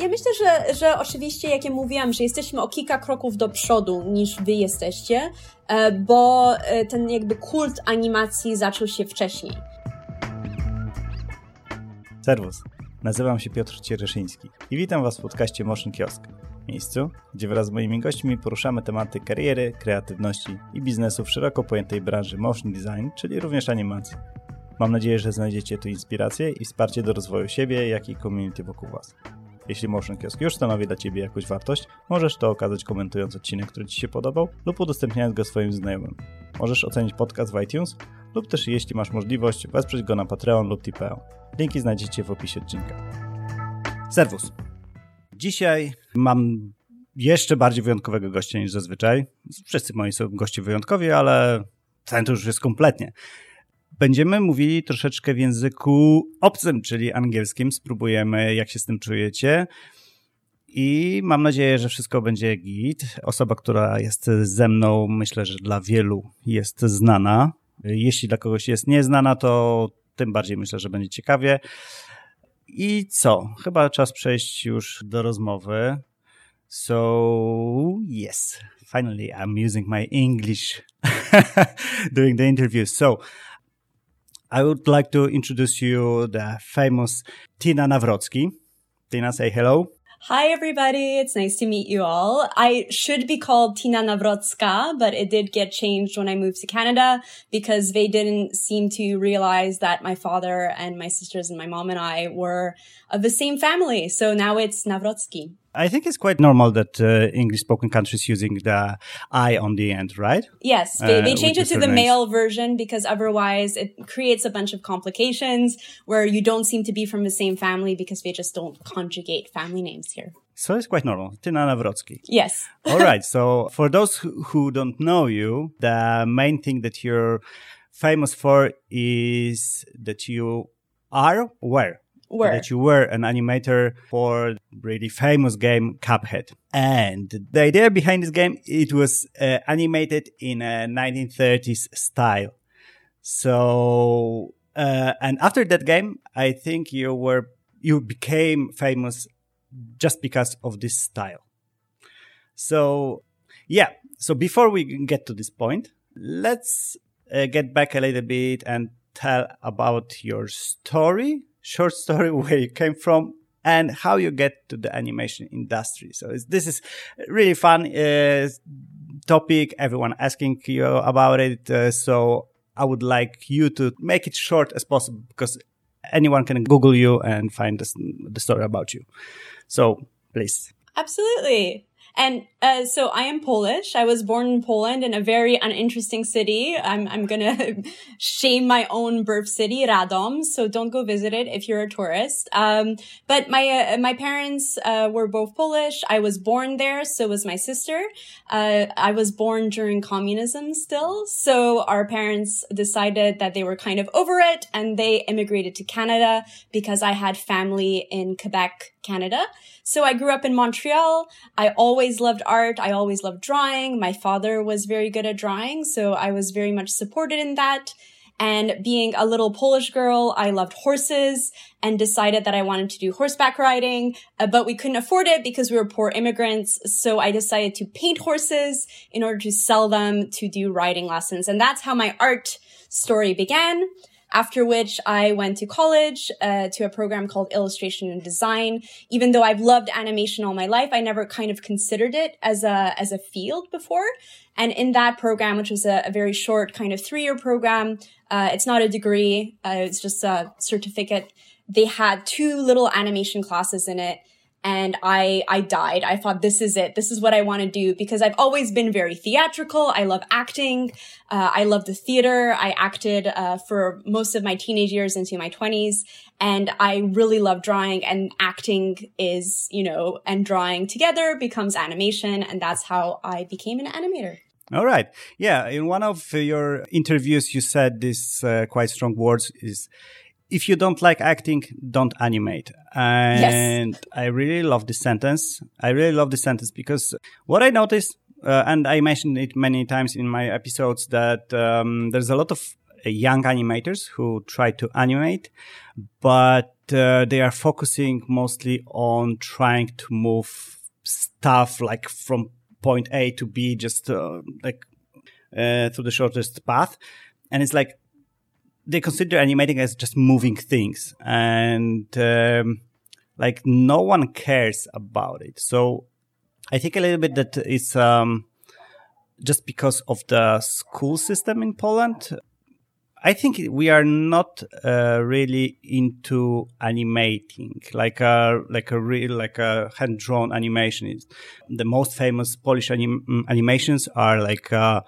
Ja myślę, że, że oczywiście, jak ja mówiłam, że jesteśmy o kilka kroków do przodu niż wy jesteście, e, bo e, ten jakby kult animacji zaczął się wcześniej. Serwus, nazywam się Piotr Ciereszyński i witam Was w podcaście Motion Kiosk, miejscu, gdzie wraz z moimi gośćmi poruszamy tematy kariery, kreatywności i biznesu w szeroko pojętej branży motion design, czyli również animacji. Mam nadzieję, że znajdziecie tu inspirację i wsparcie do rozwoju siebie, jak i community wokół Was. Jeśli Motion Kiosk już stanowi dla Ciebie jakąś wartość, możesz to okazać komentując odcinek, który Ci się podobał lub udostępniając go swoim znajomym. Możesz ocenić podcast w iTunes lub też jeśli masz możliwość, wesprzeć go na Patreon lub Tipeo. Linki znajdziecie w opisie odcinka. Serwus! Dzisiaj mam jeszcze bardziej wyjątkowego gościa niż zazwyczaj. Wszyscy moi są goście wyjątkowi, ale ten to już jest kompletnie. Będziemy mówili troszeczkę w języku obcym, czyli angielskim. Spróbujemy, jak się z tym czujecie. I mam nadzieję, że wszystko będzie git. Osoba, która jest ze mną, myślę, że dla wielu jest znana. Jeśli dla kogoś jest nieznana, to tym bardziej myślę, że będzie ciekawie. I co? Chyba czas przejść już do rozmowy. So, yes, finally I'm using my English during the interview. So, I would like to introduce you the famous Tina Nawrocki. Tina, say hello. Hi, everybody. It's nice to meet you all. I should be called Tina Navrotska, but it did get changed when I moved to Canada because they didn't seem to realize that my father and my sisters and my mom and I were of the same family. So now it's Navrotsky. I think it's quite normal that uh, English spoken countries using the I on the end, right? Yes, they, they Uh, change which it to the nice. male version because otherwise it creates a bunch of complications where you don't seem to be from the same family because they just don't conjugate family names here. So it's quite normal. Tina Nawrocki. Yes. All right. So for those who, who don't know you, the main thing that you're famous for is that you are were Were. that you were an animator for really famous game Cuphead. And the idea behind this game, it was uh, animated in a 1930s style. So, uh, and after that game, I think you were, you became famous just because of this style. So, yeah. So before we get to this point, let's uh, get back a little bit and tell about your story, short story, where you came from and how you get to the animation industry. So this is really fun uh, topic. Everyone asking you about it. Uh, so I would like you to make it short as possible because anyone can Google you and find this, the story about you. So please. Absolutely. And uh, so I am Polish. I was born in Poland in a very uninteresting city. I'm I'm gonna shame my own birth city, Radom. So don't go visit it if you're a tourist. Um, but my uh, my parents uh, were both Polish. I was born there. So was my sister. Uh, I was born during communism still. So our parents decided that they were kind of over it, and they immigrated to Canada because I had family in Quebec, Canada. So I grew up in Montreal. I always loved art. I always loved drawing. My father was very good at drawing, so I was very much supported in that. And being a little Polish girl, I loved horses and decided that I wanted to do horseback riding, uh, but we couldn't afford it because we were poor immigrants. So I decided to paint horses in order to sell them to do riding lessons. And that's how my art story began after which I went to college uh, to a program called illustration and design. Even though I've loved animation all my life, I never kind of considered it as a as a field before. And in that program, which was a, a very short kind of three year program, uh, it's not a degree; uh, it's just a certificate. They had two little animation classes in it. And I, I died. I thought, this is it. This is what I want to do because I've always been very theatrical. I love acting. Uh, I love the theater. I acted, uh, for most of my teenage years into my twenties. And I really love drawing and acting is, you know, and drawing together becomes animation. And that's how I became an animator. All right. Yeah. In one of your interviews, you said this uh, quite strong words is if you don't like acting, don't animate. And I really love this sentence. I really love this sentence because what I noticed, uh, and I mentioned it many times in my episodes, that um, there's a lot of uh, young animators who try to animate, but uh, they are focusing mostly on trying to move stuff like from point A to B, just uh, like uh, through the shortest path. And it's like they consider animating as just moving things, and um, like no one cares about it. So I think a little bit that it's um, just because of the school system in Poland. I think we are not uh, really into animating like a like a real like a hand drawn animation. Is the most famous Polish anim- animations are like uh,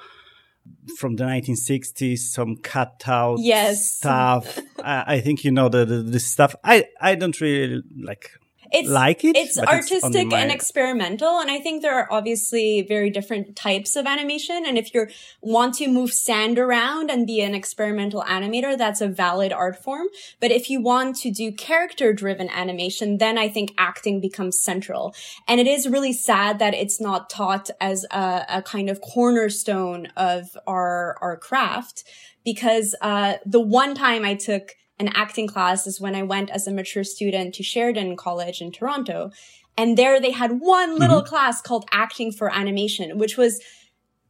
from the 1960s, some cutout yes. stuff. I, I think you know the, the the stuff. I I don't really like it's like it. It's artistic it's and experimental, and I think there are obviously very different types of animation. And if you want to move sand around and be an experimental animator, that's a valid art form. But if you want to do character driven animation, then I think acting becomes central. And it is really sad that it's not taught as a, a kind of cornerstone of our our craft because uh, the one time I took an acting class is when I went as a mature student to Sheridan College in Toronto. And there they had one little mm-hmm. class called acting for animation, which was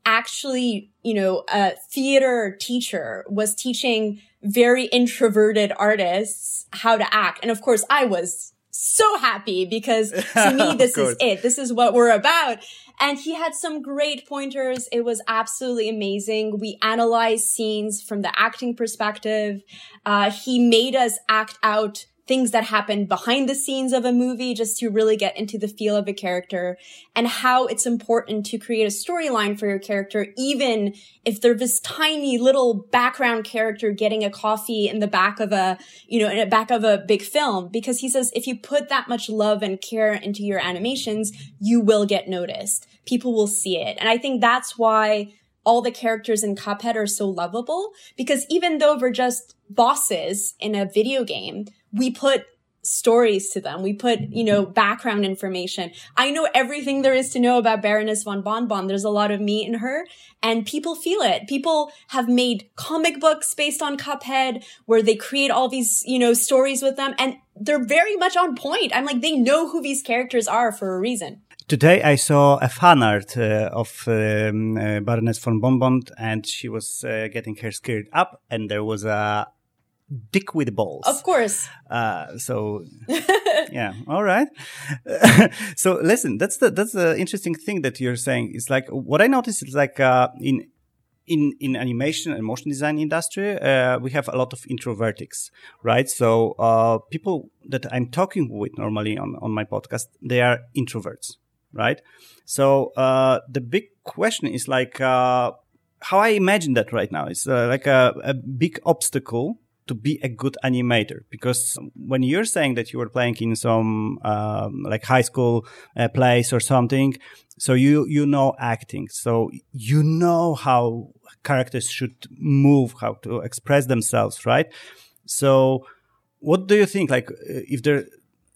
actually, you know, a theater teacher was teaching very introverted artists how to act. And of course I was so happy because to me, this is it. This is what we're about. And he had some great pointers. It was absolutely amazing. We analyzed scenes from the acting perspective. Uh, he made us act out things that happen behind the scenes of a movie just to really get into the feel of a character and how it's important to create a storyline for your character, even if they're this tiny little background character getting a coffee in the back of a, you know, in the back of a big film. Because he says if you put that much love and care into your animations, you will get noticed. People will see it. And I think that's why all the characters in Cuphead are so lovable because even though we're just bosses in a video game, we put stories to them. We put, you know, background information. I know everything there is to know about Baroness von Bonbon. There's a lot of me in her and people feel it. People have made comic books based on Cuphead where they create all these, you know, stories with them and they're very much on point. I'm like, they know who these characters are for a reason. Today I saw a fan art uh, of um, uh, Baroness von Bonbon and she was uh, getting her skirt up and there was a dick with balls. Of course. Uh, so yeah, all right. so listen, that's the that's the interesting thing that you're saying. It's like what I noticed is like uh, in in in animation and motion design industry, uh, we have a lot of introvertics, right? So uh, people that I'm talking with normally on on my podcast, they are introverts, right? So uh, the big question is like uh, how I imagine that right now. is uh, like a, a big obstacle to be a good animator. Because when you're saying that you were playing in some um, like high school uh, plays or something so you you know acting. So you know how characters should move how to express themselves right? So what do you think? Like if there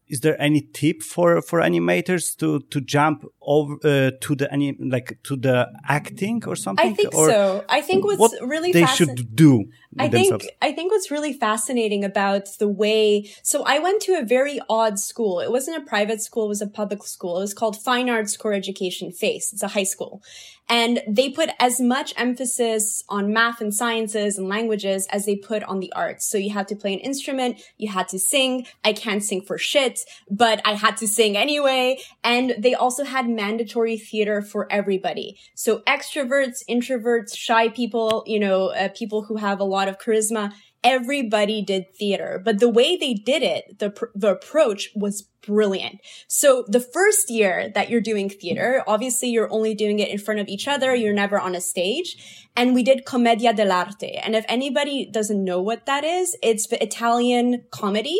is there any tip for for animators to to jump over uh, to the any like to the acting or something? I think or so. I think what's what really they should do. I think I think what's really fascinating about the way. So I went to a very odd school. It wasn't a private school. It was a public school. It was called Fine Arts Core Education FACE. It's a high school, and they put as much emphasis on math and sciences and languages as they put on the arts. So you had to play an instrument, you had to sing. I can't sing for shit, but I had to sing anyway. And they also had mandatory theater for everybody. So extroverts, introverts, shy people, you know, uh, people who have a lot of charisma, everybody did theater. But the way they did it, the, the approach was brilliant. So the first year that you're doing theater, obviously you're only doing it in front of each other. You're never on a stage. And we did Commedia dell'arte. And if anybody doesn't know what that is, it's the Italian comedy.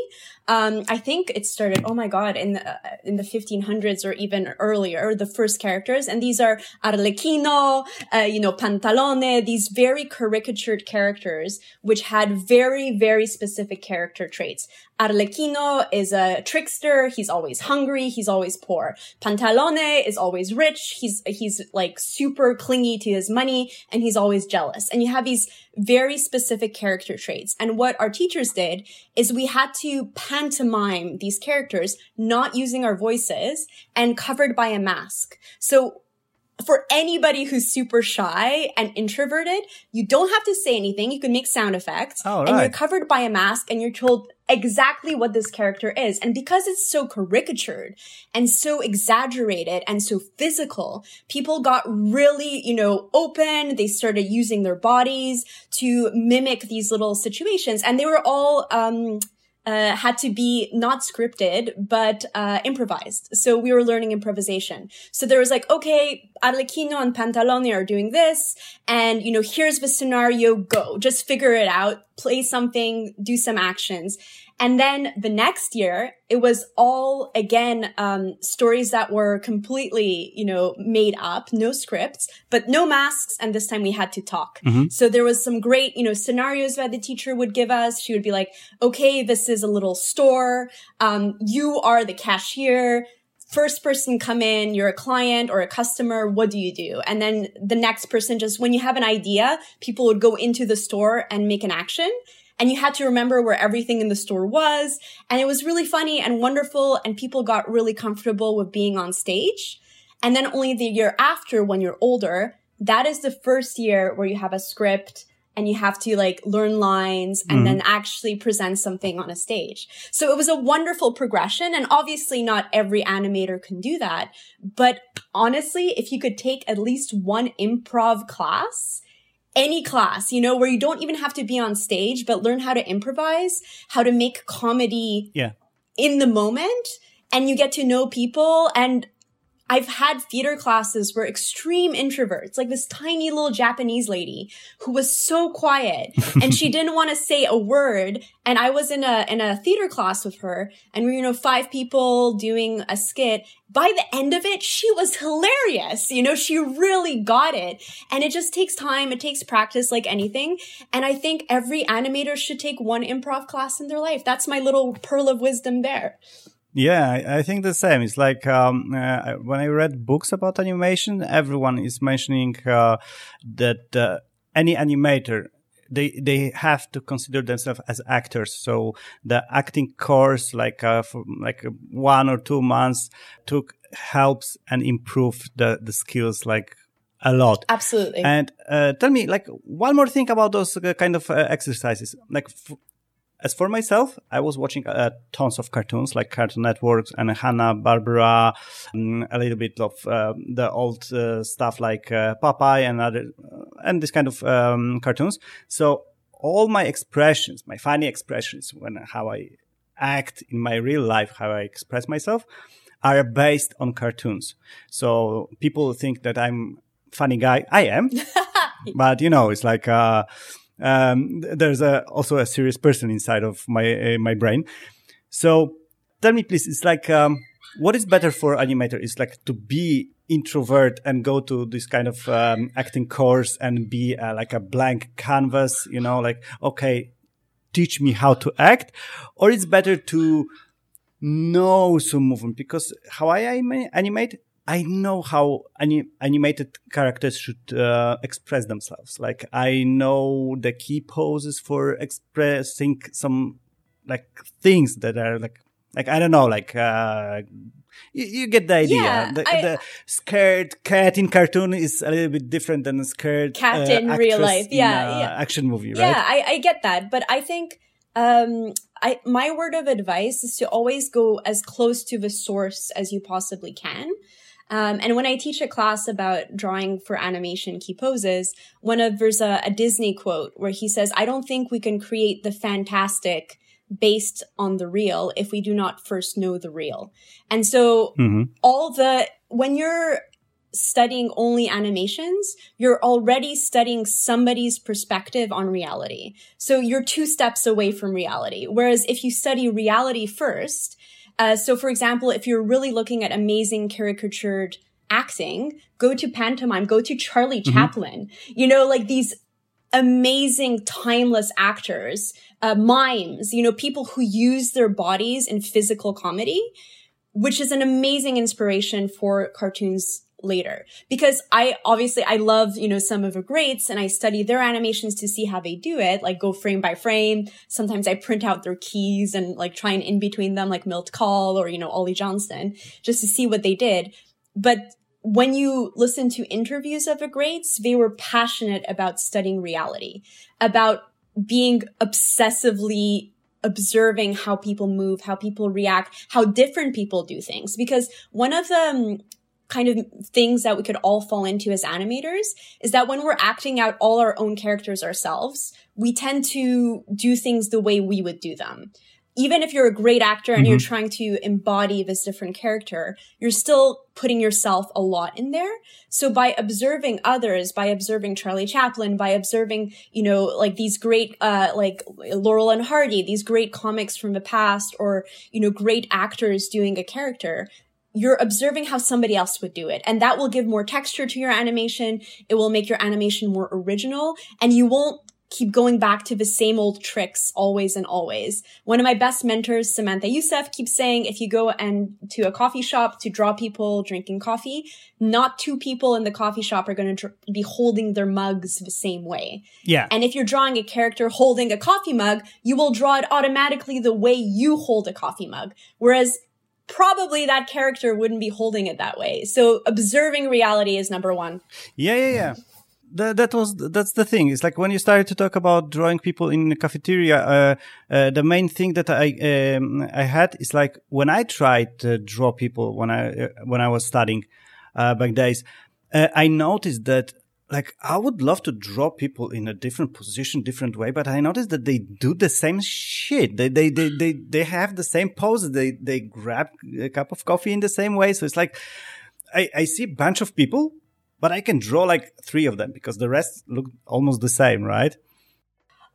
Um, I think it started, oh my God, in the, uh, in the 1500s or even earlier, the first characters. And these are Arlecchino, uh, you know, Pantalone, these very caricatured characters, which had very, very specific character traits. Arlecchino is a trickster. He's always hungry. He's always poor. Pantalone is always rich. He's, he's like super clingy to his money and he's always jealous. And you have these very specific character traits. And what our teachers did is we had to pantomime these characters, not using our voices and covered by a mask. So for anybody who's super shy and introverted, you don't have to say anything. You can make sound effects Oh, and you're covered by a mask and you're told exactly what this character is. And because it's so caricatured and so exaggerated and so physical, people got really, you know, open. They started using their bodies to mimic these little situations and they were all, um, uh, had to be not scripted, but uh, improvised. So we were learning improvisation. So there was like, okay, Arlecchino and Pantalone are doing this, and you know, here's the scenario, go. Just figure it out, play something, do some actions. And then the next year, it was all again um, stories that were completely, you know, made up, no scripts, but no masks. And this time we had to talk. So there was some great, you know, scenarios that the teacher would give us. She would be like, "Okay, this is a little store. Um, you are the cashier." First person come in, you're a client or a customer. What do you do? And then the next person just, when you have an idea, people would go into the store and make an action and you had to remember where everything in the store was. And it was really funny and wonderful. And people got really comfortable with being on stage. And then only the year after, when you're older, that is the first year where you have a script and you have to like learn lines and mm-hmm. then actually present something on a stage. So it was a wonderful progression. And obviously not every animator can do that. But honestly, if you could take at least one improv class, any class, you know, where you don't even have to be on stage, but learn how to improvise, how to make comedy Yeah. in the moment, and you get to know people. And I've had theater classes where extreme introverts, like this tiny little Japanese lady who was so quiet and she didn't want to say a word. And I was in a, in a theater class with her and we were, you know, five people doing a skit. By the end of it, she was hilarious. You know, she really got it. And it just takes time. It takes practice like anything. And I think every animator should take one improv class in their life. That's my little pearl of wisdom there. Yeah, I, I think the same. It's like um, uh, when I read books about animation, everyone is mentioning uh, that uh, any animator they they have to consider themselves as actors. So the acting course, like uh, for like one or two months, took helps and improve the the skills like a lot. Absolutely. And uh, tell me, like, one more thing about those uh, kind of uh, exercises. Like, f- as for myself, I was watching uh, tons of cartoons, like Cartoon Networks and Hanna Barbera, um, a little bit of uh, the old uh, stuff like uh, Popeye and other, uh, and this kind of um, cartoons. So all my expressions, my funny expressions, when how I act in my real life, how I express myself, are based on cartoons. So people think that I'm funny guy. I am, but you know, it's like uh, um, there's a, also a serious person inside of my uh, my brain. So tell me, please, it's like um, what is better for animator? Is like to be introvert and go to this kind of um, acting course and be uh, like a blank canvas. You know, like okay, teach me how to act, or it's better to know some movement because how I animate, I know how ani- animated characters should uh, express themselves. Like I know the key poses for expressing some like things that are like like I don't know like uh you, you get the idea. Yeah, the, I- the scared cat in cartoon is a little bit different than a scared Cat uh, in real life. Yeah, yeah. action movie, right? Yeah, I, I get that. But I think um I my word of advice is to always go as close to the source as you possibly can. Um, and when I teach a class about drawing for animation key poses, one of there's a, a Disney quote where he says, "I don't think we can create the fantastic based on the real if we do not first know the real." And so Mhm. all the when you're studying only animations, you're already studying somebody's perspective on reality. So you're two steps away from reality. Whereas if you study reality first, uh, so for example, if you're really looking at amazing caricatured acting, go to pantomime, go to Charlie Chaplin. You know, like these amazing timeless actors, uh, mimes, you know, people who use their bodies in physical comedy which is an amazing inspiration for cartoons later because I obviously I love, you know, some of the greats and I study their animations to see how they do it, like go frame by frame. Sometimes I print out their keys and like try and in between them like Milt Kahl or, you know, Ollie Johnston just to see what they did. But when you listen to interviews of the greats, they were passionate about studying reality, about being obsessively observing how people move, how people react, how different people do things. Because one of the um, kind of things that we could all fall into as animators is that when we're acting out all our own characters ourselves, we tend to do things the way we would do them even if you're a great actor and mm-hmm. you're trying to embody this different character, you're still putting yourself a lot in there. So by observing others, by observing Charlie Chaplin, by observing, you know, like these great, uh, like Laurel and Hardy, these great comics from the past or, you know, great actors doing a character, you're observing how somebody else would do it. And that will give more texture to your animation. It will make your animation more original and you won't keep going back to the same old tricks always and always. One of my best mentors, Samantha Youssef, keeps saying if you go and to a coffee shop to draw people drinking coffee, not two people in the coffee shop are going to dr- be holding their mugs the same way. Yeah. And if you're drawing a character holding a coffee mug, you will draw it automatically the way you hold a coffee mug. Whereas probably that character wouldn't be holding it that way. So observing reality is number one. Yeah, yeah, yeah that, that was that's the thing. It's like when you started to talk about drawing people in the cafeteria. Uh, uh, the main thing that I um, I had is like when I tried to draw people when I uh, when I was studying uh, back days, uh, I noticed that like I would love to draw people in a different position, different way, but I noticed that they do the same shit. They they they they, they have the same pose. They they grab a cup of coffee in the same way. So it's like I, I see a bunch of people but I can draw like three of them because the rest look almost the same, right?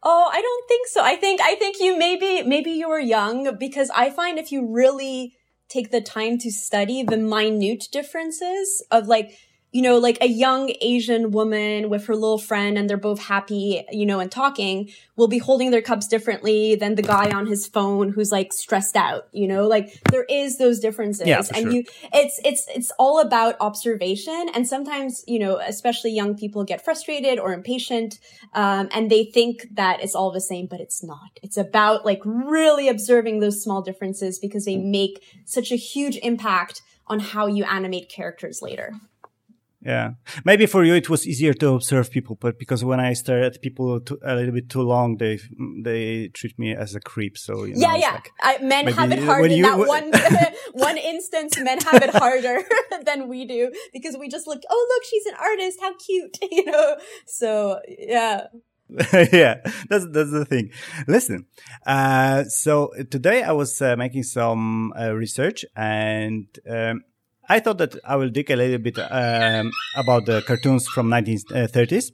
Oh, I don't think so. I think I think you maybe maybe you were young because I find if you really take the time to study the minute differences of like you know, like a young Asian woman with her little friend and they're both happy, you know, and talking will be holding their cups differently than the guy on his phone who's like stressed out, you know, like there is those differences yeah, and sure. you, it's, it's, it's all about observation. And sometimes, you know, especially young people get frustrated or impatient. Um, and they think that it's all the same, but it's not. It's about like really observing those small differences because they make such a huge impact on how you animate characters later. Yeah, maybe for you it was easier to observe people, but because when I stare at people too, a little bit too long, they they treat me as a creep. So you know, yeah, yeah, like, I, men have it hard in you, that one one instance. Men have it harder than we do because we just look. Oh, look, she's an artist. How cute, you know. So yeah. yeah, that's that's the thing. Listen, uh, so today I was uh, making some uh, research and um, I thought that I will dig a little bit um, about the cartoons from 1930s.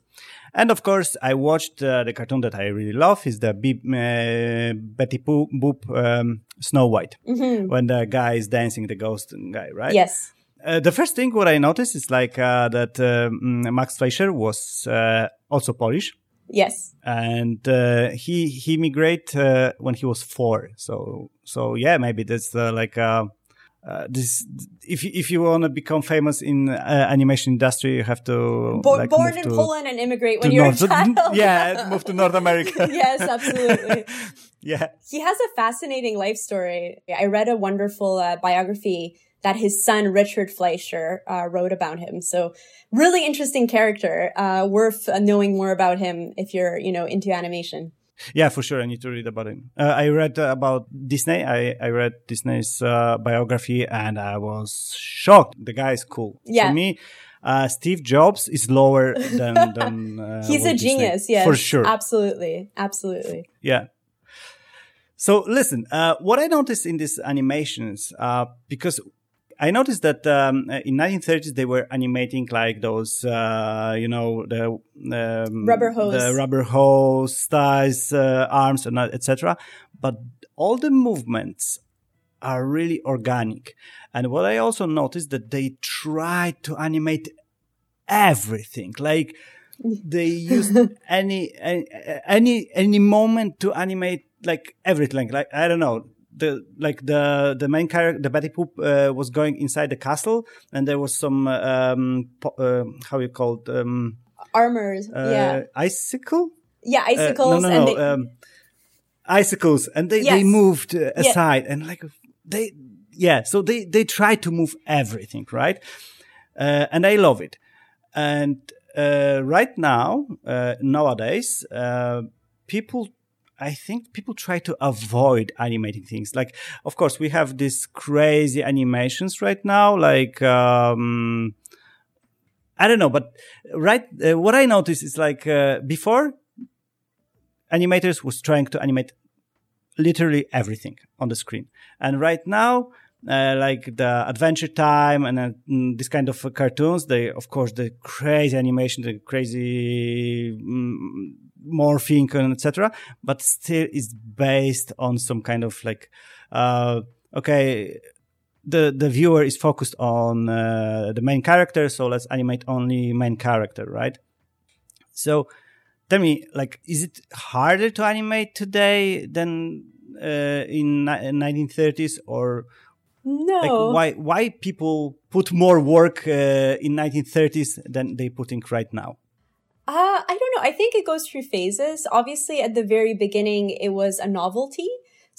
And of course, I watched uh, the cartoon that I really love is the B- uh, Betty Boop um, Snow White, mm-hmm. when the guy is dancing, the ghost guy, right? Yes. Uh, the first thing what I noticed is like uh, that um, Max Fleischer was uh, also Polish. Yes. And uh, he he immigrated when he was four. So so yeah, maybe that's like uh, this if if you want to become famous in uh, animation industry you have to Bo- like, born in to, Poland and immigrate when you're North, a child. yeah move to North America. Yes absolutely. Yeah. He has a fascinating life story. I read a wonderful uh, biography that his son Richard Fleischer uh, wrote about him. So really interesting character. Uh, worth knowing more about him if you're you know into animation yeah, for sure. I need to read about him. Uh, I read uh, about Disney. I, I read Disney's uh, biography and I was shocked. The guy is cool. Yeah. For me, uh, Steve Jobs is lower than, than uh, he's a genius. Disney, yes, for sure. Absolutely, absolutely. Yeah. So listen, uh, what I noticed in these animations, because I noticed that um, in 1930s they were animating like those, uh, you know, the um, rubber hose, the rubber hose, thighs, uh, arms, and etc. But all the movements are really organic. And what I also noticed that they try to animate everything, like they use any any any moment to animate like everything. Like I don't know the like the the main character, the Betty Poop, uh, was going inside the castle, and there was some um, uh, how you call it um, armors, uh, yeah, icicle, yeah, icicles, no, no, no, and they, um, icicles, and they Yes. they moved uh, aside, and like they yeah, so they they try to move everything, right? Uh, and I love it, and uh, right now uh, nowadays uh, people I think people try to avoid animating things. Like, of course, we have these crazy animations right now. Like, um, I don't know, but right, uh, what I noticed is like uh, before, animators was trying to animate literally everything on the screen, and right now. Uh, like the Adventure Time and uh, mm, this kind of uh, cartoons, they of course the crazy animation, the crazy mm, morphing and etc. But still, is based on some kind of like, uh, okay, the the viewer is focused on uh, the main character, so let's animate only main character, right? So, tell me, like, is it harder to animate today than in ni- 1930s, or no, like why why people put more work uh, in 1930s than they putting right now? Uh, I don't know. I think it goes through phases. Obviously, at the very beginning, it was a novelty.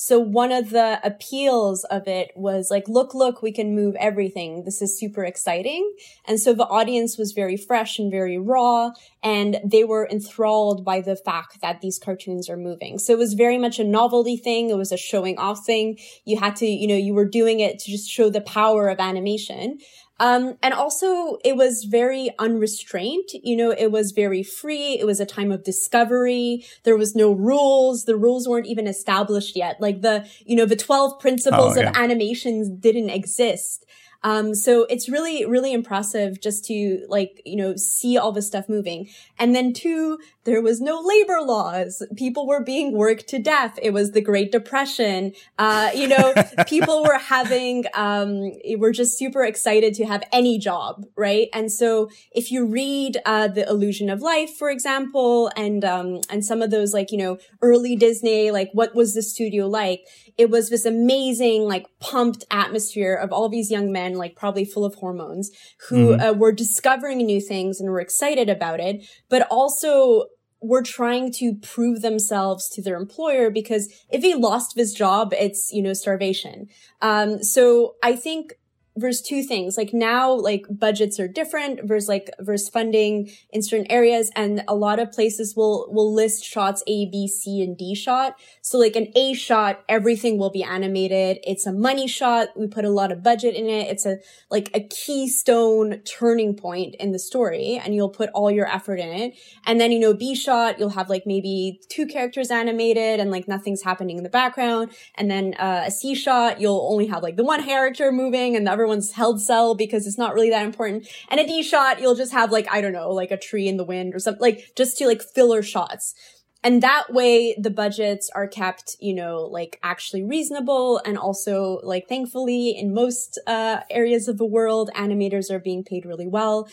So one of the appeals of it was like, look, look, we can move everything. This is super exciting. And so the audience was very fresh and very raw and they were enthralled by the fact that these cartoons are moving. So it was very much a novelty thing. It was a showing off thing. You had to, you know, you were doing it to just show the power of animation. Um, and also it was very unrestrained. You know, it was very free. It was a time of discovery. There was no rules. The rules weren't even established yet. Like the, you know, the 12 principles Oh, yeah. of animations didn't exist. Um, so it's really, really impressive just to like, you know, see all this stuff moving. And then two, there was no labor laws. People were being worked to death. It was the Great Depression. Uh, you know, people were having, um, were just super excited to have any job, right? And so if you read, uh, The Illusion of Life, for example, and, um, and some of those like, you know, early Disney, like what was the studio like? It was this amazing, like pumped atmosphere of all these young men, like probably full of hormones who uh, were discovering new things and were excited about it, but also were trying to prove themselves to their employer because if he lost his job, it's, you know, starvation. Um, so I think there's two things. Like now like budgets are different versus like versus funding in certain areas and a lot of places will will list shots a b c and d shot. So like an a shot everything will be animated. It's a money shot. We put a lot of budget in it. It's a like a keystone turning point in the story and you'll put all your effort in it. And then you know b shot you'll have like maybe two characters animated and like nothing's happening in the background. And then uh, a c shot you'll only have like the one character moving and the other one's held cell because it's not really that important. And a d shot you'll just have like i don't know like a tree in the wind or something like just to like filler shots. And that way the budgets are kept you know like actually reasonable. And also like thankfully in most uh areas of the world animators are being paid really well.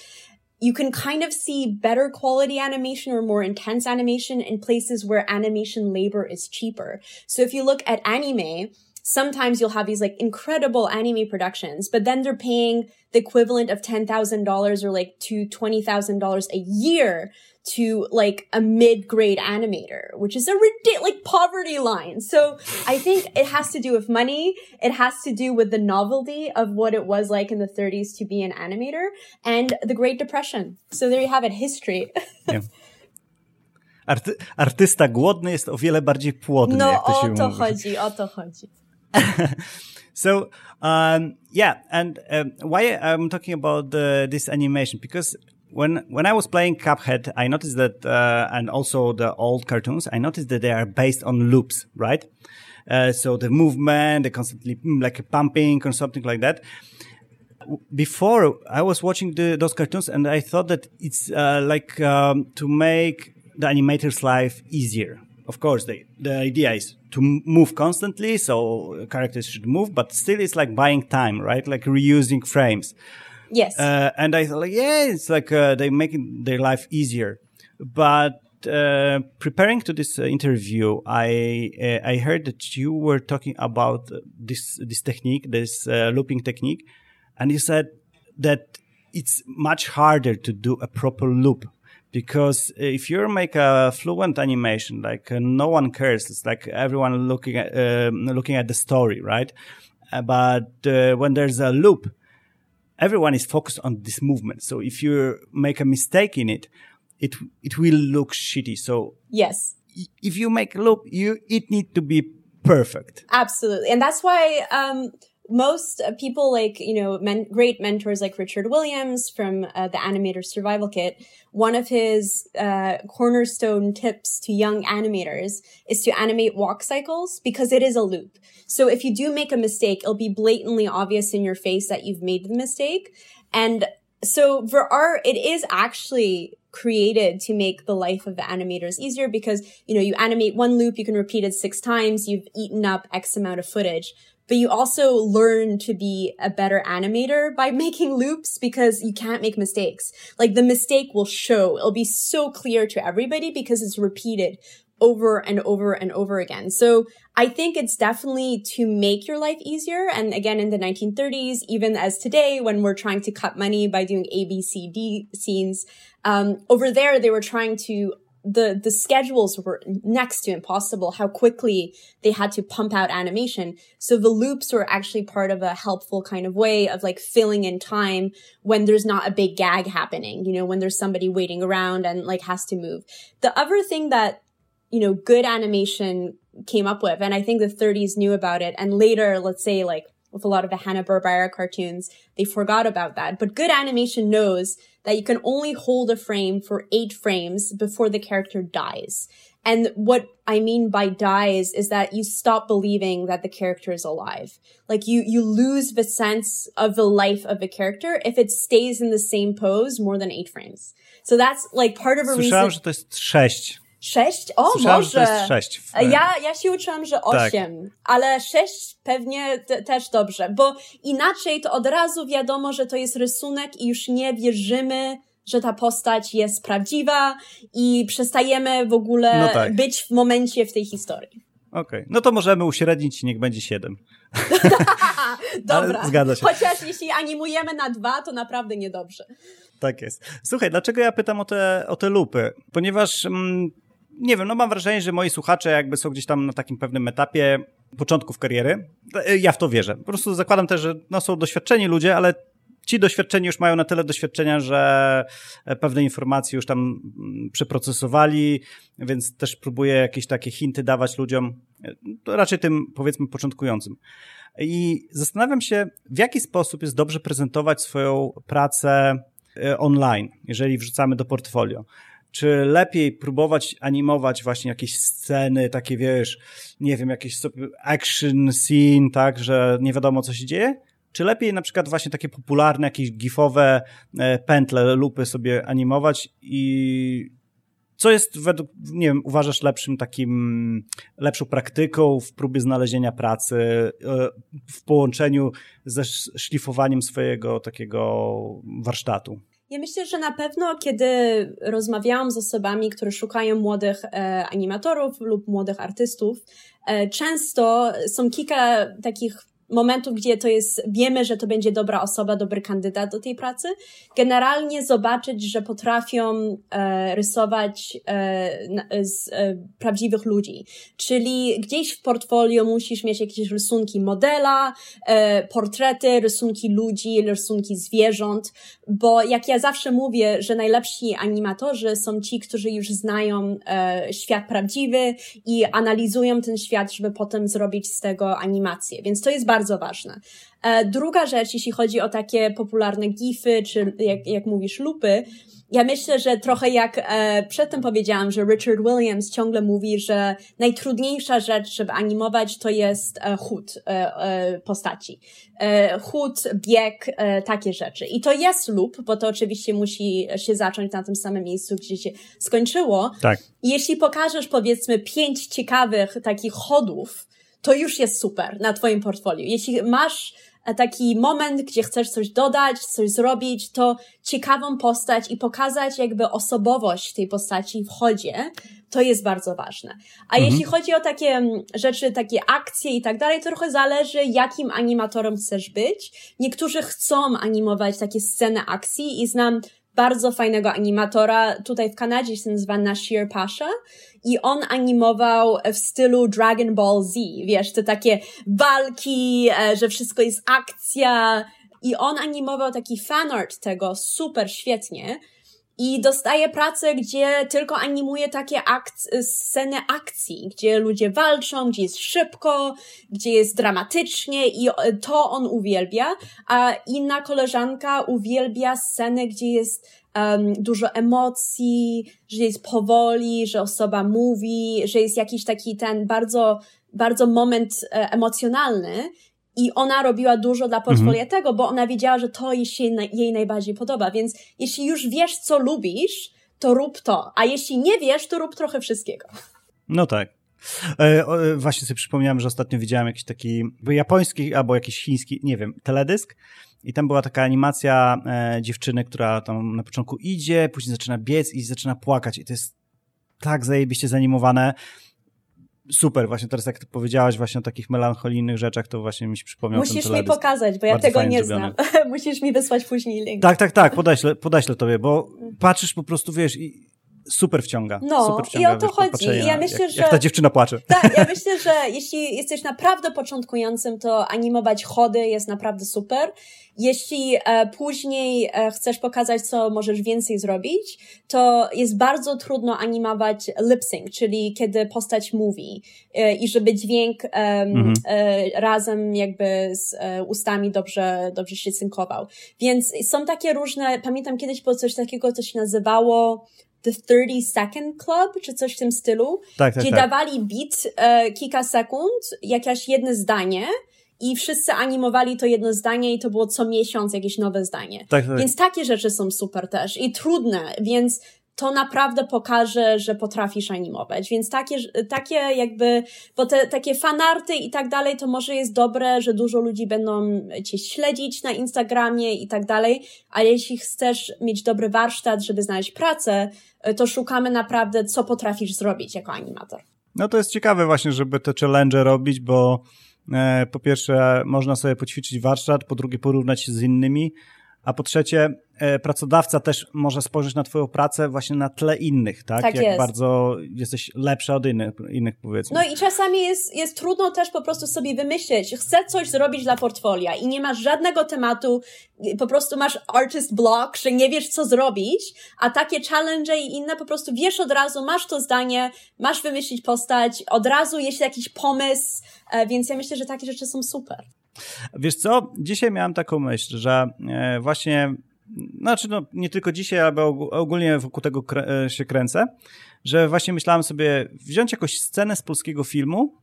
You can kind of see better quality animation or more intense animation in places where animation labor is cheaper. So if you look at anime sometimes you'll have these like incredible anime productions, but then they're paying the equivalent of $10,000 or like to $20,000 a year to like a mid-grade animator, which is a ridiculous, like poverty line. So I think it has to do with money. It has to do with the novelty of what it was like in the 30s to be an animator and the Great Depression. So there you have it, history. Nie. Arty artysta głodny jest o wiele bardziej płodny, No jak to się o to mówi. chodzi, o to chodzi. So, um, yeah, and um, why I'm talking about uh, this animation because when when I was playing Cuphead, I noticed that, uh, and also the old cartoons, I noticed that they are based on loops, right? Uh, so the movement, they constantly mm, like pumping or something like that. Before I was watching the, those cartoons, and I thought that it's uh, like um, to make the animator's life easier. Of course, they, the idea is to move constantly, so characters should move, but still it's like buying time, right? Like reusing frames. Yes. Uh, and I thought, like, yeah, it's like uh, they making their life easier. But uh, preparing to this uh, interview, I uh, I heard that you were talking about this this technique, this uh, looping technique, and you said that it's much harder to do a proper loop because if you make a fluent animation, like uh, no one cares, it's like everyone looking at um, looking at the story, right? Uh, but when there's a loop, everyone is focused on this movement. So if you make a mistake in it, it it will look shitty. So yes, if you make a loop, you it need to be perfect. Absolutely, and that's why um, most people like you know men- great mentors like Richard Williams from uh, the Animator Survival Kit. One of his uh, cornerstone tips to young animators is to animate walk cycles because it is a loop. So if you do make a mistake, it'll be blatantly obvious in your face that you've made the mistake. And so for art, it is actually created to make the life of the animators easier because, you know, you animate one loop, you can repeat it six times, you've eaten up X amount of footage. But you also learn to be a better animator by making loops because you can't make mistakes. Like the mistake will show. It'll be so clear to everybody because it's repeated over and over and over again. So I think it's definitely to make your life easier. And again, in the 1930s, even as today, when we're trying to cut money by doing A, B, C, D scenes, um, over there, they were trying to the the schedules were next to impossible how quickly they had to pump out animation so the loops were actually part of a helpful kind of way of like filling in time when there's not a big gag happening you know when there's somebody waiting around and like has to move the other thing that you know, good animation came up with. And I think the 30s knew about it. And later, let's say like with a lot of the Hanna-Barbera cartoons, they forgot about that. But good animation knows that you can only hold a frame for eight frames before the character dies. And what I mean by dies is that you stop believing that the character is alive. Like you, you lose the sense of the life of the character if it stays in the same pose more than eight frames. So that's like part of a Słyszałem, reason. że to jest sześć. Sześć? O, Słyszałem, może. że to jest sześć. W... Ja, ja się uczyłam, że Tak. osiem, ale sześć pewnie te, też dobrze, bo inaczej to od razu wiadomo, że to jest rysunek i już nie wierzymy, że ta postać jest prawdziwa i przestajemy w ogóle No tak. być w momencie w tej historii. Okej, no to możemy uśrednić i niech będzie siedem. Dobra. Ale zgadza się. Chociaż jeśli animujemy na dwa, to naprawdę niedobrze. Tak jest. Słuchaj, dlaczego ja pytam o te, o te lupy? Ponieważ, mm, nie wiem, no mam wrażenie, że moi słuchacze jakby są gdzieś tam na takim pewnym etapie początków kariery. Ja w to wierzę. Po prostu zakładam też, że no, są doświadczeni ludzie, ale ci doświadczeni już mają na tyle doświadczenia, że pewne informacje już tam mm, przeprocesowali, więc też próbuję jakieś takie hinty dawać ludziom, raczej tym powiedzmy początkującym. I zastanawiam się, w jaki sposób jest dobrze prezentować swoją pracę e, online, jeżeli wrzucamy do portfolio. Czy lepiej próbować animować właśnie jakieś sceny, takie wiesz, nie wiem, jakieś action scene, tak, że nie wiadomo co się dzieje? Czy lepiej na przykład właśnie takie popularne, jakieś gifowe e, pętle, lupy sobie animować i co jest według, nie wiem, uważasz lepszym takim, lepszą praktyką w próbie znalezienia pracy, e, w połączeniu ze sz- szlifowaniem swojego takiego warsztatu? Ja myślę, że na pewno, kiedy rozmawiałam z osobami, które szukają młodych e, animatorów lub młodych artystów, e, często są kilka takich momentów, gdzie to jest, wiemy, że to będzie dobra osoba, dobry kandydat do tej pracy. Generalnie zobaczyć, że potrafią e, rysować e, na- z e, prawdziwych ludzi. Czyli gdzieś w portfolio musisz mieć jakieś rysunki modela, e, portrety, rysunki ludzi, rysunki zwierząt, bo jak ja zawsze mówię, że najlepsi animatorzy są ci, którzy już znają e, świat prawdziwy i analizują ten świat, żeby potem zrobić z tego animację. Więc to jest bardzo ważne. E, druga rzecz, jeśli chodzi o takie popularne gify, czy jak, jak mówisz, lupy, ja myślę, że trochę jak e, przedtem powiedziałam, że Richard Williams ciągle mówi, że najtrudniejsza rzecz, żeby animować, to jest e, chód e, e, postaci. E, chód, bieg, e, takie rzeczy. I to jest loop, bo to oczywiście musi się zacząć na tym samym miejscu, gdzie się skończyło. Tak. I Jeśli pokażesz powiedzmy pięć ciekawych takich chodów, to już jest super na twoim portfolio. Jeśli masz taki moment, gdzie chcesz coś dodać, coś zrobić, to ciekawą postać i pokazać jakby osobowość tej postaci w chodzie, to jest bardzo ważne. A mhm. jeśli chodzi o takie mm, rzeczy, takie akcje i tak dalej, to trochę zależy, jakim animatorem chcesz być. Niektórzy chcą animować takie sceny akcji i znam bardzo fajnego animatora. Tutaj w Kanadzie się nazywa Nashir Pasha i on animował w stylu Dragon Ball Z. Wiesz, te takie walki, e, że wszystko jest akcja. I on animował taki fanart tego super świetnie i dostaje pracę, gdzie tylko animuje takie akc- sceny akcji, gdzie ludzie walczą, gdzie jest szybko, gdzie jest dramatycznie i to on uwielbia, a inna koleżanka uwielbia sceny, gdzie jest um, dużo emocji, że jest powoli, że osoba mówi, że jest jakiś taki ten bardzo, bardzo moment e, emocjonalny i ona robiła dużo dla portfolio mhm. tego, bo ona wiedziała, że to jej się jej najbardziej podoba. Więc jeśli już wiesz, co lubisz, to rób to. A jeśli nie wiesz, to rób trochę wszystkiego. No tak. E, e, właśnie sobie przypomniałem, że ostatnio widziałem jakiś taki japoński albo jakiś chiński, nie wiem, teledysk i tam była taka animacja e, dziewczyny, która tam na początku idzie, później zaczyna biec i zaczyna płakać i to jest tak zajebiście zanimowane super, właśnie teraz jak ty powiedziałaś właśnie o takich melancholijnych rzeczach, to właśnie mi się przypomniał Musisz mi pokazać, bo ja tego nie znam. Musisz mi wysłać później link. Tak, tak, tak, podeślę, podeślę tobie, bo patrzysz po prostu, wiesz, i super wciąga. No, super wciąga, i o to wiesz, chodzi. I ja myślę, jak, że... Jak ta dziewczyna płacze. Tak, ja myślę, że jeśli jesteś naprawdę początkującym, to animować chody jest naprawdę super. Jeśli e, później e, chcesz pokazać, co możesz więcej zrobić, to jest bardzo trudno animować lip sync, czyli kiedy postać mówi e, i żeby dźwięk mhm. E, razem jakby z e, ustami dobrze, dobrze się synkował. Więc są takie różne, pamiętam kiedyś było coś takiego, co się nazywało The 30 Second Club, czy coś w tym stylu, tak, tak, gdzie tak. dawali beat e, kilka sekund, jakieś jedno zdanie i wszyscy animowali to jedno zdanie i to było co miesiąc jakieś nowe zdanie. Tak, tak. Więc takie rzeczy są super też i trudne, więc to naprawdę pokaże, że potrafisz animować. Więc takie, takie jakby, bo te takie fanarty i tak dalej, to może jest dobre, że dużo ludzi będą cię śledzić na Instagramie i tak dalej, ale jeśli chcesz mieć dobry warsztat, żeby znaleźć pracę, to szukamy naprawdę, co potrafisz zrobić jako animator. No to jest ciekawe właśnie, żeby te challenge robić, bo e, po pierwsze można sobie poćwiczyć warsztat, po drugie porównać się z innymi, a po trzecie E, pracodawca też może spojrzeć na twoją pracę właśnie na tle innych, tak? tak Jak jest. bardzo jesteś lepsza od innych, innych, powiedzmy. No i czasami jest, jest trudno też po prostu sobie wymyśleć, chcę coś zrobić dla portfolia i nie masz żadnego tematu, po prostu masz artist block, że nie wiesz co zrobić, a takie challenge i inne po prostu wiesz od razu, masz to zdanie, masz wymyślić postać, od razu jest jakiś pomysł, e, więc ja myślę, że takie rzeczy są super. Wiesz co, dzisiaj miałem taką myśl, że e, właśnie znaczy no, nie tylko dzisiaj, ale ogólnie wokół tego e, się kręcę, że właśnie myślałem sobie wziąć jakąś scenę z polskiego filmu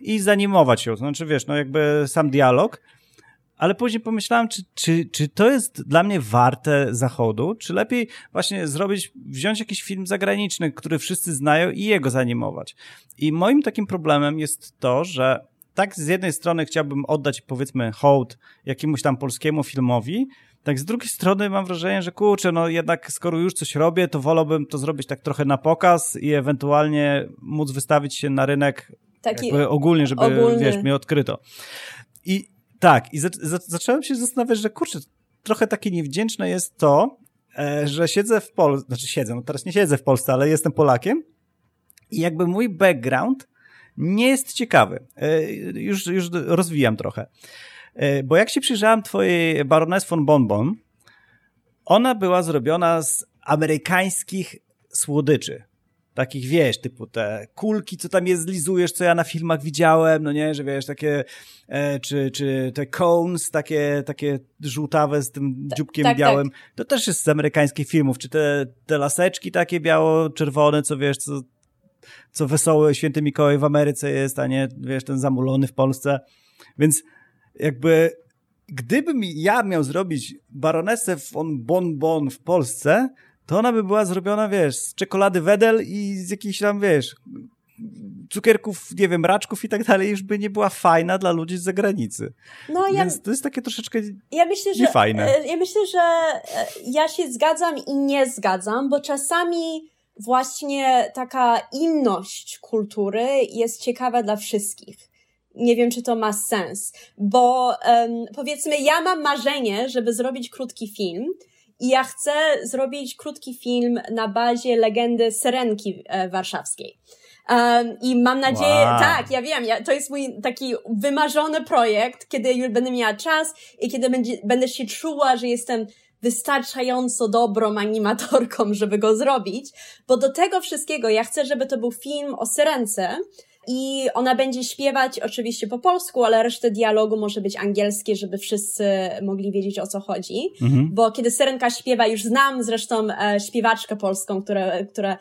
i zanimować ją, znaczy wiesz, no jakby sam dialog, ale później pomyślałem, czy, czy, czy to jest dla mnie warte zachodu, czy lepiej właśnie zrobić, wziąć jakiś film zagraniczny, który wszyscy znają i jego zanimować. I moim takim problemem jest to, że tak z jednej strony chciałbym oddać powiedzmy hołd jakiemuś tam polskiemu filmowi, tak z drugiej strony mam wrażenie, że kurczę, no jednak skoro już coś robię, to wolałbym to zrobić tak trochę na pokaz i ewentualnie móc wystawić się na rynek Taki ogólnie, żeby, ogólny. wiesz, mnie odkryto. I tak, i za, za, zacząłem się zastanawiać, że kurczę, trochę takie niewdzięczne jest to, e, że siedzę w Polsce, znaczy siedzę, no teraz nie siedzę w Polsce, ale jestem Polakiem i jakby mój background nie jest ciekawy. E, już, już rozwijam trochę. E, bo jak się przyjrzałem twojej Baroness von Bonbon, ona była zrobiona z amerykańskich słodyczy. Takich, wiesz, typu te kulki, co tam je zlizujesz, co ja na filmach widziałem, no nie, że wiesz, takie, e, czy, czy te cones, takie, takie żółtawe z tym tak, dzióbkiem tak, białym. Tak. To też jest z amerykańskich filmów. Czy te, te laseczki takie biało-czerwone, co wiesz, co, co wesoły święty Mikołaj w Ameryce jest, a nie, wiesz, ten zamulony w Polsce. Więc jakby gdybym ja miał zrobić baronesę von Bonbon w Polsce, to ona by była zrobiona, wiesz, z czekolady Wedel i z jakichś tam, wiesz, cukierków, nie wiem, raczków i tak dalej już by nie była fajna dla ludzi z zagranicy. No, ja, Więc to jest takie troszeczkę ja myślę, że, niefajne. E, ja myślę, że e, ja się zgadzam i nie zgadzam, bo czasami właśnie taka inność kultury jest ciekawa dla wszystkich. Nie wiem, czy to ma sens, bo um, powiedzmy, ja mam marzenie, żeby zrobić krótki film, i ja chcę zrobić krótki film na bazie legendy Syrenki e, warszawskiej. Um, I mam nadzieję, wow. tak, ja wiem, ja, to jest mój taki wymarzony projekt, kiedy już będę miała czas i kiedy będzie, będę się czuła, że jestem wystarczająco dobrą animatorką, żeby go zrobić, bo do tego wszystkiego ja chcę, żeby to był film o Syrence, i ona będzie śpiewać oczywiście po polsku, ale resztę dialogu może być angielskie, żeby wszyscy mogli wiedzieć o co chodzi. Mhm. Bo kiedy Syrenka śpiewa, już znam zresztą e, śpiewaczkę polską, która, która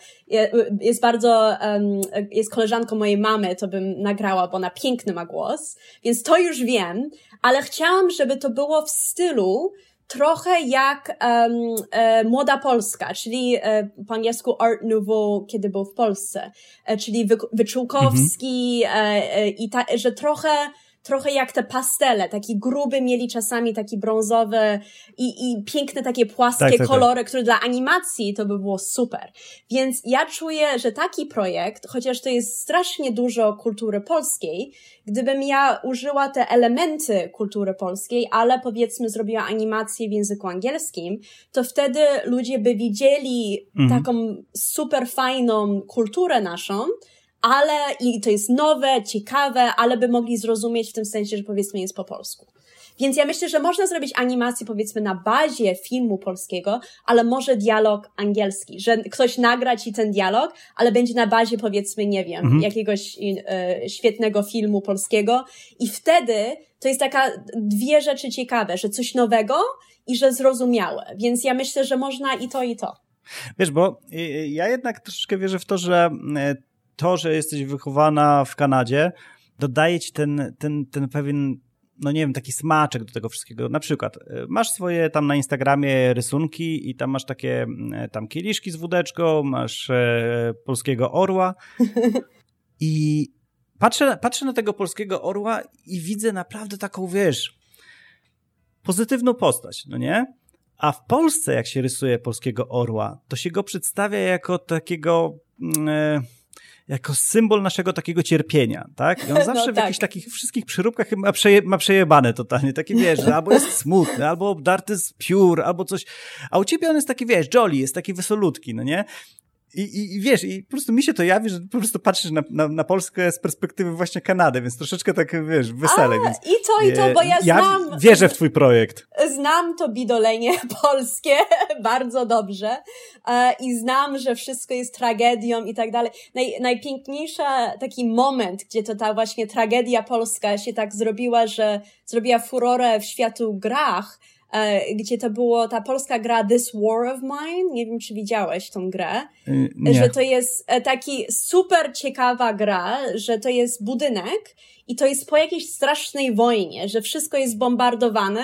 jest bardzo, um, jest koleżanką mojej mamy, to bym nagrała, bo ona piękny ma głos. Więc to już wiem, ale chciałam, żeby to było w stylu trochę jak um, e, Młoda Polska, czyli e, po angielsku Art Nouveau, kiedy był w Polsce, e, czyli wy, Wyczółkowski mhm. e, e, i ta, że trochę trochę jak te pastele, taki gruby mieli czasami taki brązowy i, i piękne takie płaskie tak, tak, tak. kolory, tak. które dla animacji to by było super. Więc ja czuję, że taki projekt, chociaż to jest strasznie dużo kultury polskiej, gdybym ja użyła te elementy kultury polskiej, ale powiedzmy zrobiła animację w języku angielskim, to wtedy ludzie by widzieli mhm. taką super fajną kulturę naszą, ale i to jest nowe, ciekawe, ale by mogli zrozumieć w tym sensie, że powiedzmy jest po polsku. Więc ja myślę, że można zrobić animację powiedzmy na bazie filmu polskiego, ale może dialog angielski, że ktoś nagra ci ten dialog, ale będzie na bazie powiedzmy, nie wiem, mhm. jakiegoś y, świetnego filmu polskiego i wtedy to jest taka dwie rzeczy ciekawe, że coś nowego i że zrozumiałe. Więc ja myślę, że można i to, i to. Wiesz, bo y, ja jednak troszeczkę wierzę w to, że to, że jesteś wychowana w Kanadzie, dodaje ci ten, ten, ten pewien no nie wiem, taki smaczek do tego wszystkiego. Na przykład e, masz swoje tam na Instagramie rysunki i tam masz takie e, tam kieliszki z wódeczką, masz e, polskiego orła i patrzę, patrzę na tego polskiego orła i widzę naprawdę taką, wiesz, pozytywną postać, no nie? A w Polsce, jak się rysuje polskiego orła, to się go przedstawia jako takiego... Mm, jako symbol naszego takiego cierpienia, tak? I on zawsze no, w tak. jakichś takich wszystkich przyróbkach ma, przeje, ma przejebane totalnie, takie wiesz, że albo jest smutny, albo obdarty z piór, albo coś, a u ciebie on jest taki, wiesz, jolly, jest taki wesolutki, no nie? I, i, I wiesz, i po prostu mi się to jawi, że po prostu patrzysz na, na, na Polskę z perspektywy właśnie Kanady, więc troszeczkę tak, wiesz, wesele. A, więc, I to, i to, bo ja znam... Ja wierzę w twój projekt. Znam to bidolenie polskie bardzo dobrze e, i znam, że wszystko jest tragedią i tak dalej. Naj, najpiękniejszy taki moment, gdzie to ta właśnie tragedia polska się tak zrobiła, że zrobiła furorę w światu grach, gdzie to było ta polska gra This War of Mine. Nie wiem, czy widziałeś tą grę. Y, nie. Że to jest e, taki super ciekawa gra, że to jest budynek i to jest po jakiejś strasznej wojnie, że wszystko jest bombardowane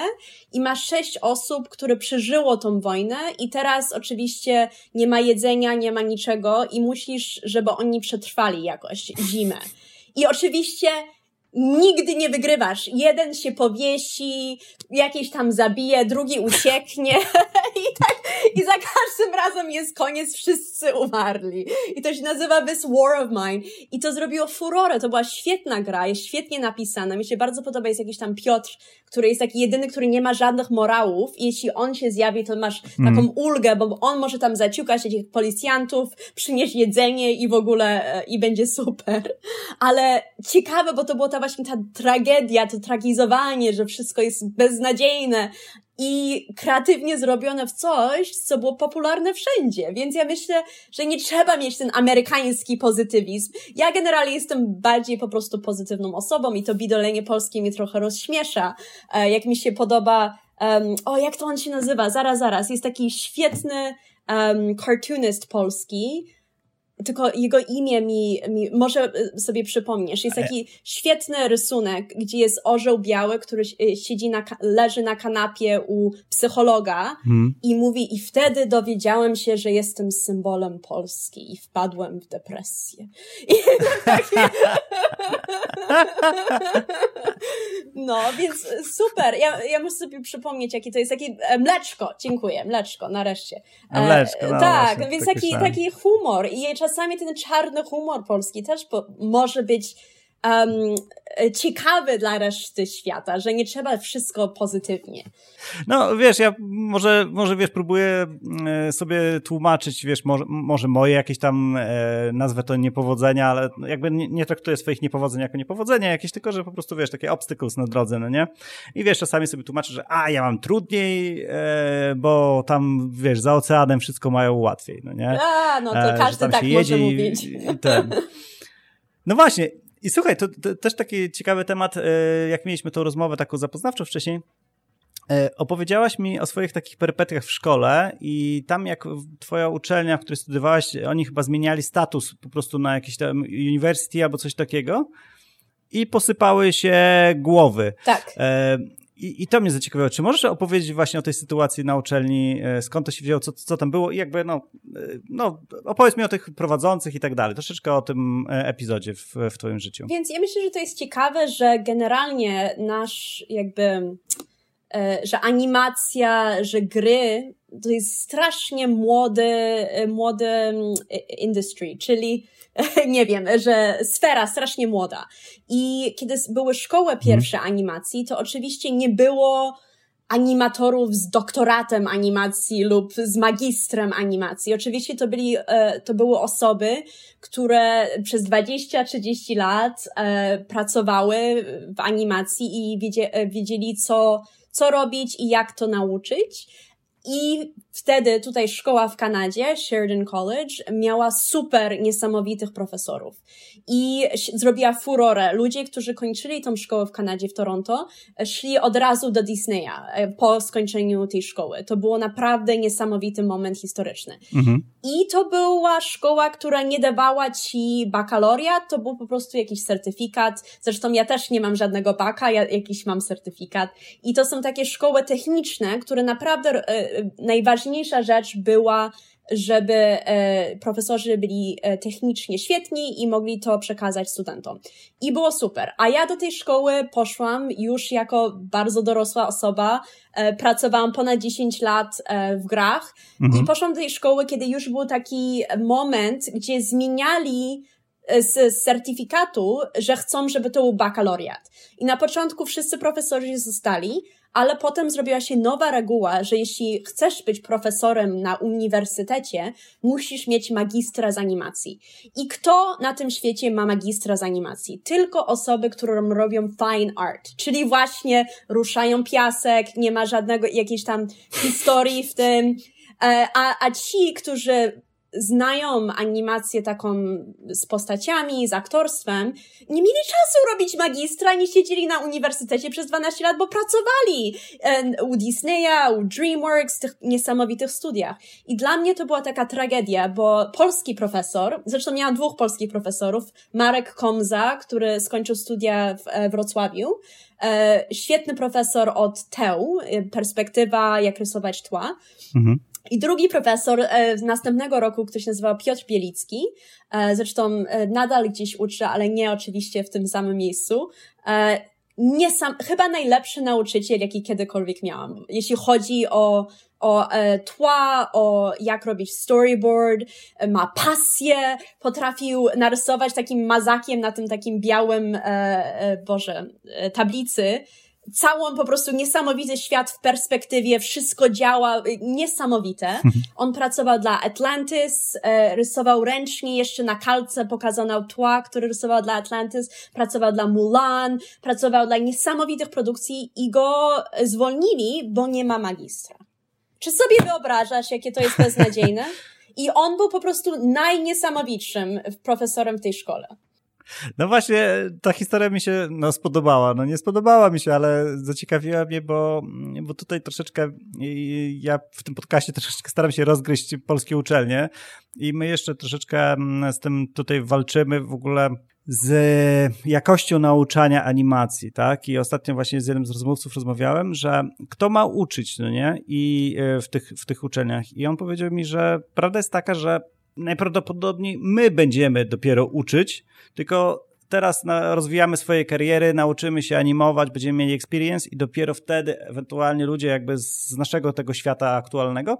i ma sześć osób, które przeżyło tą wojnę i teraz oczywiście nie ma jedzenia, nie ma niczego i musisz, żeby oni przetrwali jakoś zimę. I oczywiście nigdy nie wygrywasz. Jeden się powiesi, jakiś tam zabije, drugi ucieknie i tak, i za każdym razem jest koniec, wszyscy umarli. I to się nazywa This War of Mine. I to zrobiło furorę, to była świetna gra, jest świetnie napisana. Mi się bardzo podoba, jest jakiś tam Piotr, który jest taki jedyny, który nie ma żadnych morałów i jeśli on się zjawi, to masz mm. taką ulgę, bo on może tam zaciukać tych policjantów, przynieść jedzenie i w ogóle, e, i będzie super. Ale ciekawe, bo to była ta właśnie ta tragedia, to tragizowanie, że wszystko jest beznadziejne i kreatywnie zrobione w coś, co było popularne wszędzie. Więc ja myślę, że nie trzeba mieć ten amerykański pozytywizm. Ja generalnie jestem bardziej po prostu pozytywną osobą i to bidolenie polskie mnie trochę rozśmiesza. E, jak mi się podoba, um, o jak to on się nazywa? Zaraz, zaraz. Jest taki świetny um, cartoonist polski, tylko jego imię mi, mi, może sobie przypomniesz. Jest taki świetny rysunek, gdzie jest orzeł biały, który siedzi na, leży na kanapie u psychologa hmm. i mówi, i wtedy dowiedziałem się, że jestem symbolem Polski i wpadłem w depresję. I taki... No, więc super. Ja, ja muszę sobie przypomnieć, jaki to jest taki e, mleczko. Dziękuję, mleczko, nareszcie. E, mleczko, no, Tak, właśnie, więc taki, taki humor. I czasami ten czarny humor polski też po, może być um, ciekawy dla reszty świata, że nie trzeba wszystko pozytywnie. No wiesz, ja może, może wiesz, próbuję e, sobie tłumaczyć, wiesz, może, może moje jakieś tam, e, nazwę to niepowodzenia, ale jakby nie, nie traktuję swoich niepowodzeń jako niepowodzenia jakieś, tylko że po prostu, wiesz, takie obstacles na drodze, no nie? I wiesz, czasami sobie tłumaczę, że a, ja mam trudniej, e, bo tam, wiesz, za oceanem wszystko mają łatwiej, no nie? A, no to e, każdy tak może mówić. I, i ten. No właśnie, i słuchaj, to, to, też taki ciekawy temat, e, jak mieliśmy tą rozmowę taką zapoznawczą wcześniej, e, Opowiedziałaś mi o swoich takich perypetiach w szkole i tam jak twoja uczelnia, w której studiowałaś, oni chyba zmieniali status po prostu na jakiś tam university albo coś takiego i posypały się głowy. Tak. I, I to mnie zaciekawiło. Czy możesz opowiedzieć właśnie o tej sytuacji na uczelni, e, skąd to się wzięło, co, co tam było i jakby, no, e, no, opowiedz mi o tych prowadzących i tak dalej. Troszeczkę o tym e, epizodzie w, w twoim życiu. Więc ja myślę, że to jest ciekawe, że generalnie nasz jakby, że animacja, że gry to jest strasznie młody, młody mm, industry, czyli nie wiem, że sfera strasznie młoda. I kiedy były szkoły mhm. pierwsze animacji, to oczywiście nie było animatorów z doktoratem animacji lub z magistrem animacji. Oczywiście to byli, e, to były osoby, które przez 20-30 lat e, pracowały w animacji i e, wiedzieli, co, co robić i jak to nauczyć. I wtedy tutaj szkoła w Kanadzie, Sheridan College, miała super niesamowitych profesorów. I zrobiła furorę. Ludzie, którzy kończyli tą szkołę w Kanadzie, w Toronto, szli od razu do Disneya e, po skończeniu tej szkoły. To było naprawdę niesamowity moment historyczny. Mhm. I to była szkoła, która nie dawała ci bakaloriat, to był po prostu jakiś certyfikat. Zresztą ja też nie mam żadnego baka, ja jakiś mam certyfikat. I to są takie szkoły techniczne, które naprawdę e, najważniejsza rzecz była, żeby e, profesorzy byli e, technicznie świetni i mogli to przekazać studentom. I było super. A ja do tej szkoły poszłam już jako bardzo dorosła osoba. E, pracowałam ponad 10 lat w grach mhm. i poszłam do tej szkoły, kiedy już był taki moment, gdzie zmieniali z certyfikatu, że chcą, żeby to był bakaloriat. I na początku wszyscy profesorzy zostali, ale potem zrobiła się nowa reguła, że jeśli chcesz być profesorem na uniwersytecie, musisz mieć magistra z animacji. I kto na tym świecie ma magistra z animacji? Tylko osoby, które robią fine art, czyli właśnie ruszają piasek, nie ma żadnego jakiejś tam historii w tym. E, a, a ci, którzy znają animację taką z postaciami, z aktorstwem, nie mieli czasu robić magistra, nie siedzieli na uniwersytecie przez 12 lat, bo pracowali u Disneya, u DreamWorks, tych niesamowitych studiach. I dla mnie to była taka tragedia, bo polski profesor, zresztą miałam dwóch polskich profesorów, Marek Komza, który skończył studia w e, Wrocławiu, e, świetny profesor od TEU, e, perspektywa, jak rysować tła. Mhm. I drugi profesor e, z następnego roku, który się nazywał Piotr Bielicki, e, zresztą e, nadal gdzieś uczy, ale nie oczywiście w tym samym miejscu. Chyba najlepszy nauczyciel, jaki kiedykolwiek miałam. Jeśli chodzi o, o tła, o jak robić storyboard, ma pasję, potrafił narysować takim mazakiem na tym takim białym, Boże, tablicy, całą po prostu niesamowity świat w perspektywie, wszystko działa, niesamowite. On pracował dla Atlantis, e, rysował ręcznie, jeszcze na kalce pokazano tła, który rysował dla Atlantis, pracował dla Mulan, pracował dla niesamowitych produkcji i go zwolnili, bo nie ma magistra. Czy sobie wyobrażasz, jakie to jest beznadziejne? I on był po prostu najniesamowitszym profesorem w tej szkole. No właśnie, ta historia mi się no, spodobała. No nie spodobała mi się, ale zaciekawiła mnie, bo, bo tutaj troszeczkę ja w tym podcaście troszeczkę staram się rozgryźć polskie uczelnie i my jeszcze troszeczkę mm, z tym tutaj walczymy w ogóle z jakością nauczania animacji, tak? I ostatnio właśnie z jednym z rozmówców rozmawiałem, że kto ma uczyć, no nie? I e, w tych, w tych uczelniach. I on powiedział mi, że prawda jest taka, że najprawdopodobniej my będziemy dopiero uczyć, tylko teraz rozwijamy swoje kariery, nauczymy się animować, będziemy mieli experience i dopiero wtedy ewentualnie ludzie jakby z naszego tego świata aktualnego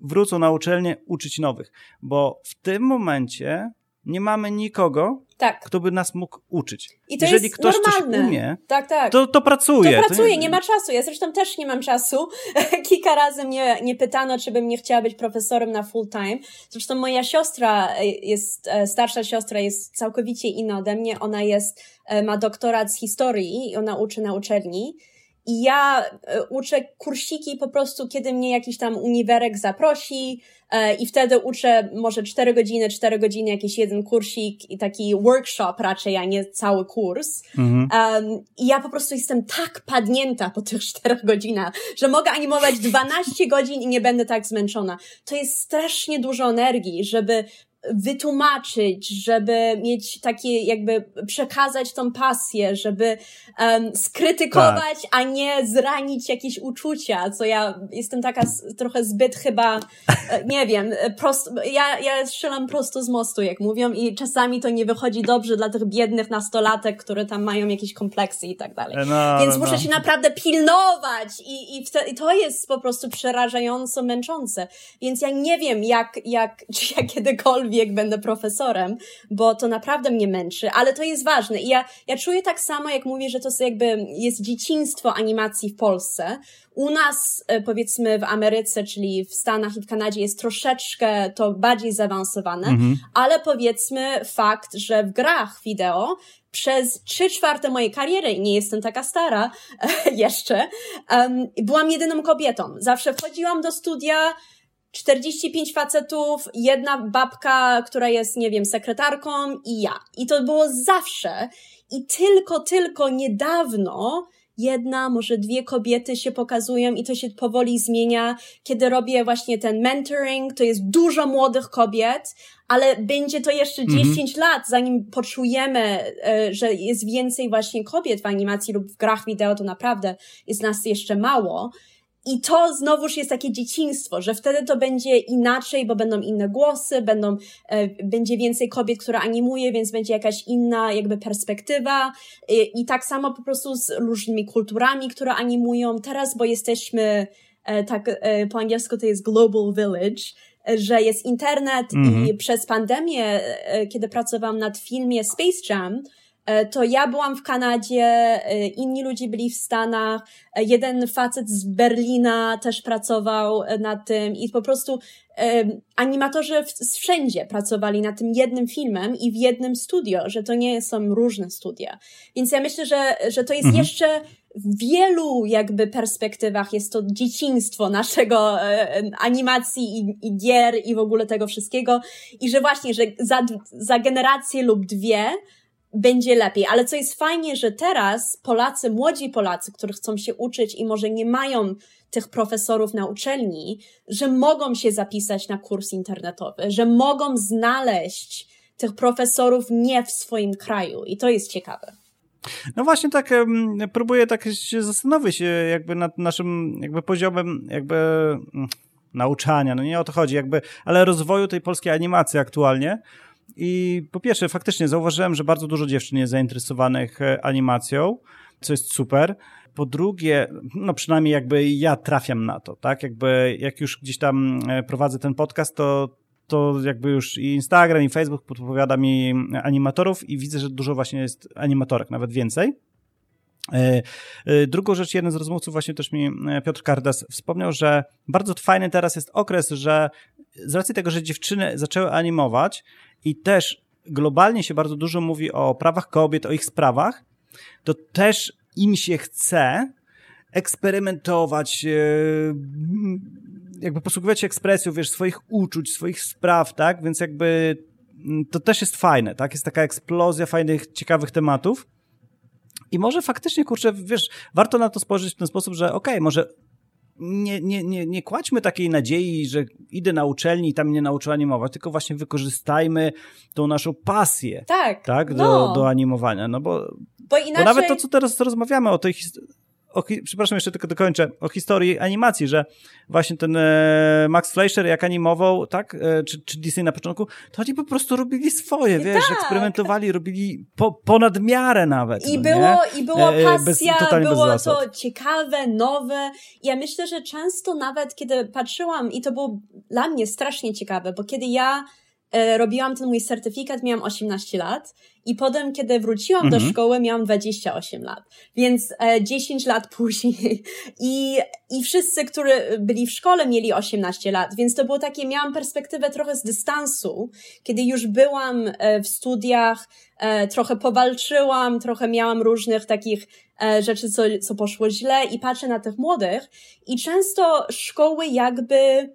wrócą na uczelnię uczyć nowych, bo w tym momencie nie mamy nikogo, tak. kto by nas mógł uczyć. I to Jeżeli jest ktoś normalne. coś umie, tak, tak. To, to pracuje. To pracuje, to nie... nie... ma czasu. Ja zresztą też nie mam czasu. Kilka razy mnie nie pytano, czy bym nie chciała być profesorem na full time. Zresztą moja siostra jest, e, starsza siostra jest całkowicie inna ode mnie. Ona jest, e, ma doktorat z historii i ona uczy na uczelni. I ja e, uczę kursiki po prostu, kiedy mnie jakiś tam uniwerek zaprosi e, i wtedy uczę może 4 godziny, 4 godziny jakiś jeden kursik i taki workshop raczej, a nie cały kurs. Mhm. Um, I ja po prostu jestem tak padnięta po tych 4 godzinach, że mogę animować 12 godzin i nie będę tak zmęczona. To jest strasznie dużo energii, żeby wytłumaczyć, żeby mieć takie, jakby przekazać tą pasję, żeby um, skrytykować, tak. a nie zranić jakieś uczucia, co ja jestem taka trochę zbyt chyba, e, nie wiem, prosto, ja, ja strzelam prosto z mostu, jak mówią, i czasami to nie wychodzi dobrze dla tych biednych nastolatek, które tam mają jakieś kompleksy i tak dalej. No, Więc no, muszę no. się naprawdę pilnować i, i, i to jest po prostu przerażająco męczące. Więc ja nie wiem, jak, jak, czy ja kiedykolwiek kiedykolwiek będę profesorem, bo to naprawdę mnie męczy, ale to jest ważne. I ja, ja czuję tak samo, jak mówię, że to jakby jest dzieciństwo animacji w Polsce. U nas, e, powiedzmy, w Ameryce, czyli w Stanach i w Kanadzie jest troszeczkę to bardziej zaawansowane, mhm. ale powiedzmy fakt, że w grach wideo przez trzy czwarte mojej kariery, nie jestem taka stara jeszcze, um, byłam jedyną kobietą. Zawsze wchodziłam do studia, 45 facetów, jedna babka, która jest, nie wiem, sekretarką i ja. I to było zawsze. I tylko, tylko niedawno jedna, może dwie kobiety się pokazują i to się powoli zmienia. Kiedy robię właśnie ten mentoring, to jest dużo młodych kobiet, ale będzie to jeszcze 10 mm -hmm. lat, zanim poczujemy, e, że jest więcej właśnie kobiet w animacji lub w grach wideo, to naprawdę jest nas jeszcze mało. I to znowuż jest takie dzieciństwo, że wtedy to będzie inaczej, bo będą inne głosy, będą, e, będzie więcej kobiet, które animuje, więc będzie jakaś inna jakby perspektywa. I, I tak samo po prostu z różnymi kulturami, które animują. Teraz, bo jesteśmy, e, tak e, po angielsku to jest Global Village, e, że jest internet mm -hmm. i mhm. przez pandemię, e, kiedy pracowałam nad filmie Space Jam, to ja byłam w Kanadzie, e, inni ludzie byli w Stanach, e, jeden facet z Berlina też pracował nad tym i po prostu animatorzy wszędzie pracowali nad tym jednym filmem i w jednym studio, że to nie są różne studia. Więc ja myślę, że, że to jest mhm. jeszcze w wielu jakby perspektywach jest to dzieciństwo naszego e, animacji i, i gier i w ogóle tego wszystkiego i że właśnie, że za, za generację lub dwie będzie lepiej. Ale co jest fajnie, że teraz Polacy, młodzi Polacy, którzy chcą się uczyć i może nie mają tych profesorów na uczelni, że mogą się zapisać na kurs internetowy, że mogą znaleźć tych profesorów nie w swoim kraju. I to jest ciekawe. No właśnie tak próbuję tak się zastanowić jakby nad naszym jakby poziomem jakby mm, nauczania, no nie o to chodzi, jakby, ale rozwoju tej polskiej animacji aktualnie, i po pierwsze, faktycznie zauważyłem, że bardzo dużo dziewczyn jest zainteresowanych e, animacją, co jest super. Po drugie, no przynajmniej jakby ja trafiam na to, tak? Jakby jak już gdzieś tam e, prowadzę ten podcast, to, to jakby już i Instagram, i Facebook podpowiada mi animatorów i widzę, że dużo właśnie jest animatorek, nawet więcej. E, drugą rzecz, jeden z rozmówców właśnie też mi Piotr Kardas wspomniał, że bardzo fajny teraz jest okres, że z racji tego, że dziewczyny zaczęły animować, i też globalnie się bardzo dużo mówi o prawach kobiet, o ich sprawach, to też im się chce eksperymentować, e, jakby posługiwać się ekspresją, wiesz, swoich uczuć, swoich spraw, tak? Więc jakby mm, to też jest fajne, tak? Jest taka eksplozja fajnych, ciekawych tematów. I może faktycznie, kurczę, wiesz, warto na to spojrzeć w ten sposób, że okej, okay, może nie, nie, nie, nie kładźmy takiej nadziei, że idę na uczelni i tam mnie nauczyła animować, tylko właśnie wykorzystajmy tą naszą pasję. Tak. Tak, do, no. do animowania. No bo, bo, inaczej... bo nawet to, co teraz rozmawiamy o tej historii, o, przepraszam, jeszcze tylko dokończę, o historii animacji, że właśnie ten e, Max Fleischer jak animował, tak, e, czy, czy Disney na początku, to oni po prostu robili swoje, wiesz, tak. eksperymentowali, robili po, ponad miarę nawet. I, no, było, I było e, pasja, bez, było to ciekawe, nowe. Ja myślę, że często nawet, kiedy patrzyłam, i to było dla mnie strasznie ciekawe, bo kiedy ja E, robiłam ten mój certyfikat, miałam 18 lat i potem, kiedy wróciłam mhm. do szkoły, miałam 28 lat, więc e, 10 lat później. I, i wszyscy, którzy byli w szkole, mieli 18 lat, więc to było takie, miałam perspektywę trochę z dystansu, kiedy już byłam e, w studiach, e, trochę powalczyłam, trochę miałam różnych takich e, rzeczy, co, co poszło źle. I patrzę na tych młodych i często szkoły jakby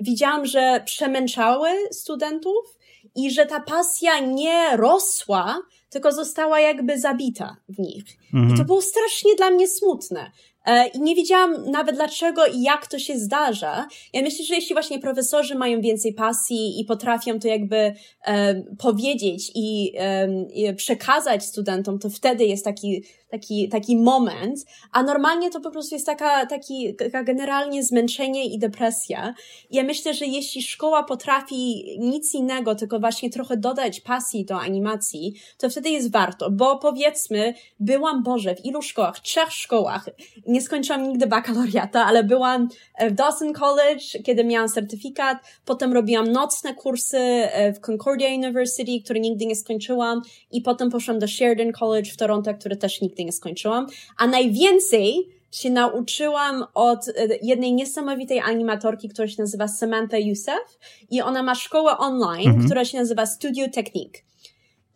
widziałam, że przemęczały studentów i że ta pasja nie rosła, tylko została jakby zabita w nich. Mhm. I to mhm. było strasznie dla mnie smutne. E, I nie wiedziałam nawet dlaczego i jak to się zdarza. Ja myślę, że jeśli właśnie profesorzy mają więcej pasji i potrafią to jakby e, powiedzieć i, e, i przekazać studentom, to wtedy jest taki taki, taki moment, a normalnie to po prostu jest taka, taki, taka generalnie zmęczenie i depresja. Ja myślę, że jeśli szkoła potrafi nic innego, tylko właśnie trochę dodać pasji do animacji, to wtedy jest warto, bo powiedzmy, byłam, Boże, w ilu szkołach? Trzech szkołach. Nie skończyłam nigdy bakaloriata, ale byłam w Dawson College, kiedy miałam certyfikat, potem robiłam nocne kursy e, w Concordia University, które nigdy nie skończyłam i potem poszłam do Sheridan College w Toronto, które też nigdy nie skończyłam, a najwięcej się nauczyłam od e, jednej niesamowitej animatorki, która się nazywa Samantha Youssef i ona ma szkołę online, mhm. która się nazywa Studio Technique.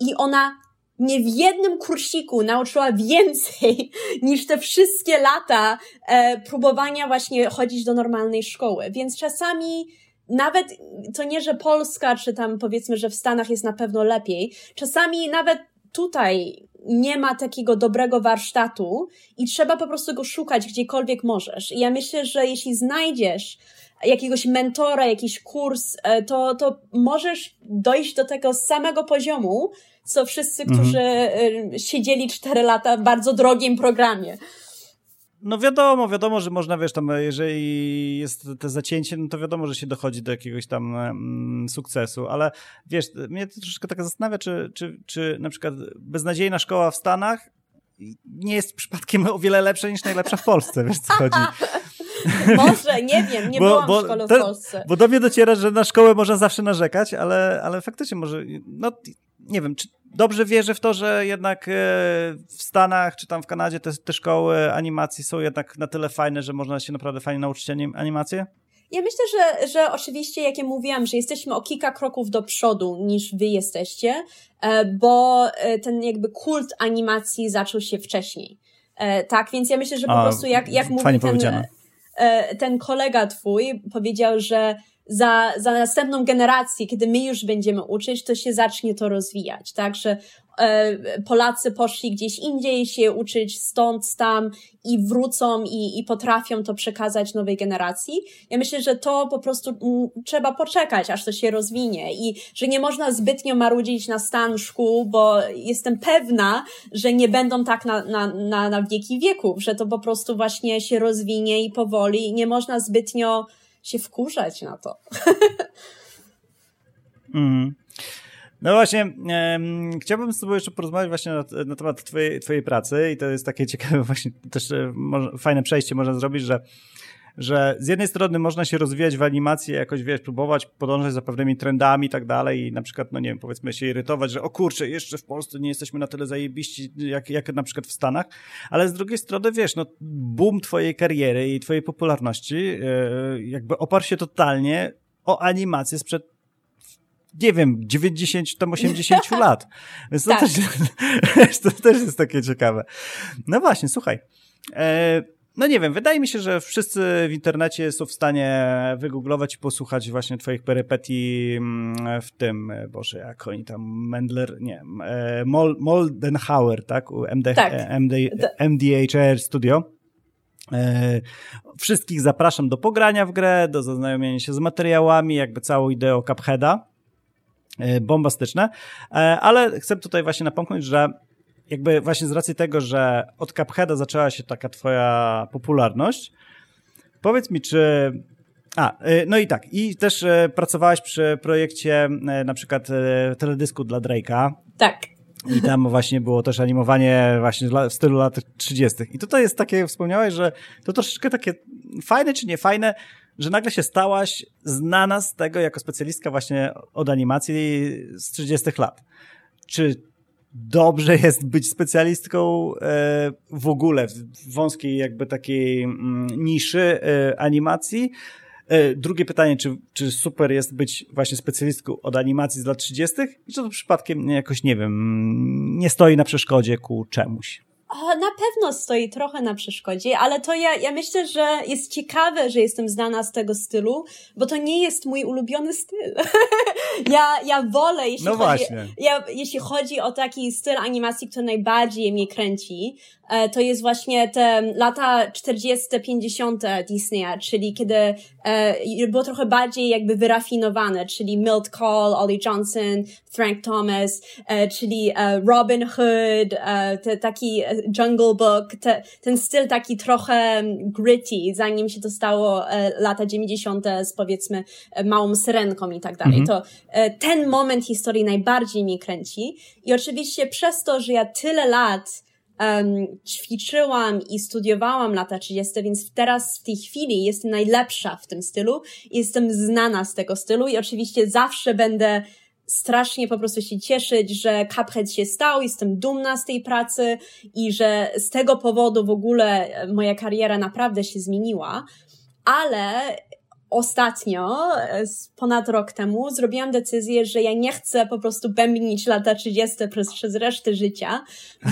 I ona nie w jednym kursiku nauczyła więcej niż te wszystkie lata e, próbowania właśnie chodzić do normalnej szkoły. Więc czasami nawet to nie, że Polska, czy tam powiedzmy, że w Stanach jest na pewno lepiej. Czasami nawet tutaj nie ma takiego dobrego warsztatu i trzeba po prostu go szukać gdziekolwiek możesz. I ja myślę, że jeśli znajdziesz jakiegoś mentora, jakiś kurs, e, to, to możesz dojść do tego samego poziomu, co wszyscy, mhm. którzy mhm. siedzieli cztery lata w bardzo drogim programie. No wiadomo, wiadomo, że można, wiesz, tam, jeżeli jest te zacięcie, no to wiadomo, że się dochodzi do jakiegoś tam mm, sukcesu, ale wiesz, mnie to troszeczkę tak zastanawia, czy, czy, czy na przykład beznadziejna szkoła w Stanach nie jest przypadkiem o wiele lepsza niż najlepsza w Polsce, wiesz co chodzi. Może, nie wiem, nie bo, byłam bo w szkole w Polsce. Bo do mnie dociera, że na szkołę można zawsze narzekać, ale, ale faktycznie może, no nie wiem, czy dobrze wierzę w to, że jednak e, w Stanach czy tam w Kanadzie te, te szkoły animacji są jednak na tyle fajne, że można się naprawdę fajnie nauczyć animację? Ja myślę, że, że oczywiście, jak ja mówiłam, że jesteśmy o kilka kroków do przodu niż wy jesteście, e, bo e, ten jakby kult animacji zaczął się wcześniej. Tak, więc ja myślę, że po A, prostu jak, jak mówi ten, ten kolega twój, powiedział, że za, za następną generację, kiedy my już będziemy uczyć, to się zacznie to rozwijać, tak, że e, Polacy poszli gdzieś indziej się uczyć stąd, tam i wrócą i, i potrafią to przekazać nowej generacji. Ja myślę, że to po prostu m, mm, trzeba poczekać, aż to się rozwinie i że nie można zbytnio marudzić na stan szkół, bo jestem pewna, że nie będą tak na, na, na, na wieki wieków, że to po prostu właśnie się rozwinie i powoli i nie można zbytnio się wkurzać na to. Mm. No właśnie, um, chciałbym z tobą jeszcze porozmawiać właśnie na, na, temat twojej, twojej pracy i to jest takie ciekawe właśnie, też e, fajne przejście można zrobić, że że z jednej strony można się rozwijać w animacji, jakoś, wiesz, próbować podążać za pewnymi trendami i tak dalej i na przykład, no nie wiem, powiedzmy się irytować, że o kurczę, jeszcze w Polsce nie jesteśmy na tyle zajebiści, jak, jak na przykład w Stanach, ale z drugiej strony, wiesz, no boom twojej kariery i twojej popularności yy, jakby oparł się totalnie o animację sprzed nie wiem, 90, tam 80 lat. Więc to, tak. też, to też jest takie ciekawe. No właśnie, słuchaj. E, no nie wiem, wydaje mi się, że wszyscy w internecie są w stanie wygooglować i posłuchać właśnie twoich perypetii mm, w tym, e, Boże, jak oni tam, Mendler, nie, e, Mol, Moldenhauer, tak? U MD, tak. MD, MDHR Studio. Wszystkich zapraszam do pogrania w grę, do zaznajomienia się z materiałami, jakby całą ideą Cupheada. Bombastyczne. Ale chcę tutaj właśnie napomknąć, że jakby właśnie z racji tego, że od Cupheada zaczęła się taka twoja popularność, powiedz mi, czy... A, y, no i tak, i też y, pracowałaś przy projekcie y, na przykład teledysku dla Drake'a. Tak. I tam właśnie było też animowanie właśnie w stylu lat 30. I tutaj jest takie, wspomniałeś, że to troszeczkę takie fajne czy nie fajne, że nagle się stałaś znana z tego jako specjalistka właśnie od animacji z 30 lat. Czy dobrze jest być specjalistką e, w ogóle w wąskiej jakby takiej mm, niszy e, animacji. E, drugie pytanie, czy, czy super jest być właśnie specjalistką od animacji z lat 30. i czy to przypadkiem jakoś, nie wiem, nie stoi na przeszkodzie ku czemuś? Na pewno stoi trochę na przeszkodzie, ale to ja, ja myślę, że jest ciekawe, że jestem znana z tego stylu, bo to nie jest mój ulubiony styl. ja, ja wolę, jeśli, no chodzi, ja, jeśli chodzi o taki styl animacji, który najbardziej mnie kręci, to jest właśnie te lata 40., 50. Disneya, czyli kiedy e, było trochę bardziej jakby wyrafinowane, czyli Milt Call, Ollie Johnson, Frank Thomas, e, czyli e, Robin Hood, e, te, taki e, Jungle Book, te, ten styl taki trochę gritty, zanim się to stało lata 90. z powiedzmy Małą Syrenką i tak dalej. Mhm. To ten moment historii najbardziej mnie kręci i oczywiście przez to, że ja tyle lat um, ćwiczyłam i studiowałam lata 30., więc teraz w tej chwili jestem najlepsza w tym stylu jestem znana z tego stylu i oczywiście zawsze będę strasznie po prostu się cieszyć, że Cuphead się stał, jestem dumna z tej pracy i że z tego powodu w ogóle moja kariera naprawdę się zmieniła, ale ostatnio, ponad rok temu, zrobiłam decyzję, że ja nie chcę po prostu bębnić lata 30 przez, przez resztę życia,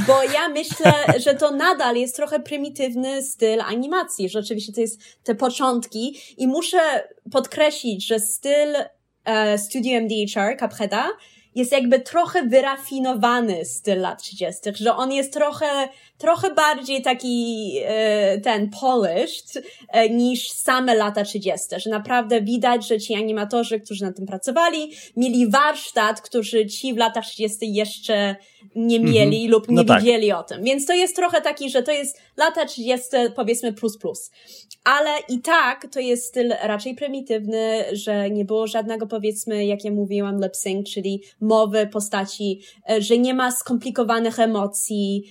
bo ja myślę, że to nadal jest trochę prymitywny styl animacji, że oczywiście to jest te początki i muszę podkreślić, że styl e, Studio MDHR, Cupheada, jest jakby trochę wyrafinowany styl lat 30., że on jest trochę, trochę bardziej taki e, ten polished e, niż same lata 30., że naprawdę widać, że ci animatorzy, którzy na tym pracowali, mieli warsztat, którzy ci w latach 30. jeszcze nie mieli mm -hmm. lub nie no tak. widzieli o tym. Więc to jest trochę taki, że to jest lata 30 powiedzmy plus plus. Ale i tak to jest styl raczej prymitywny, że nie było żadnego powiedzmy, jak ja mówiłam, lip sync, czyli mowy postaci, e, że nie ma skomplikowanych emocji,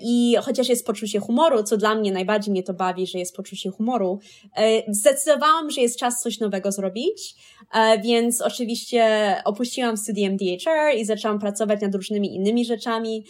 I chociaż jest poczucie humoru, co dla mnie najbardziej mnie to bawi, że jest poczucie humoru, e, zdecydowałam, że jest czas coś nowego zrobić, e, więc oczywiście opuściłam studium DHR i zaczęłam pracować nad różnymi innymi rzeczami.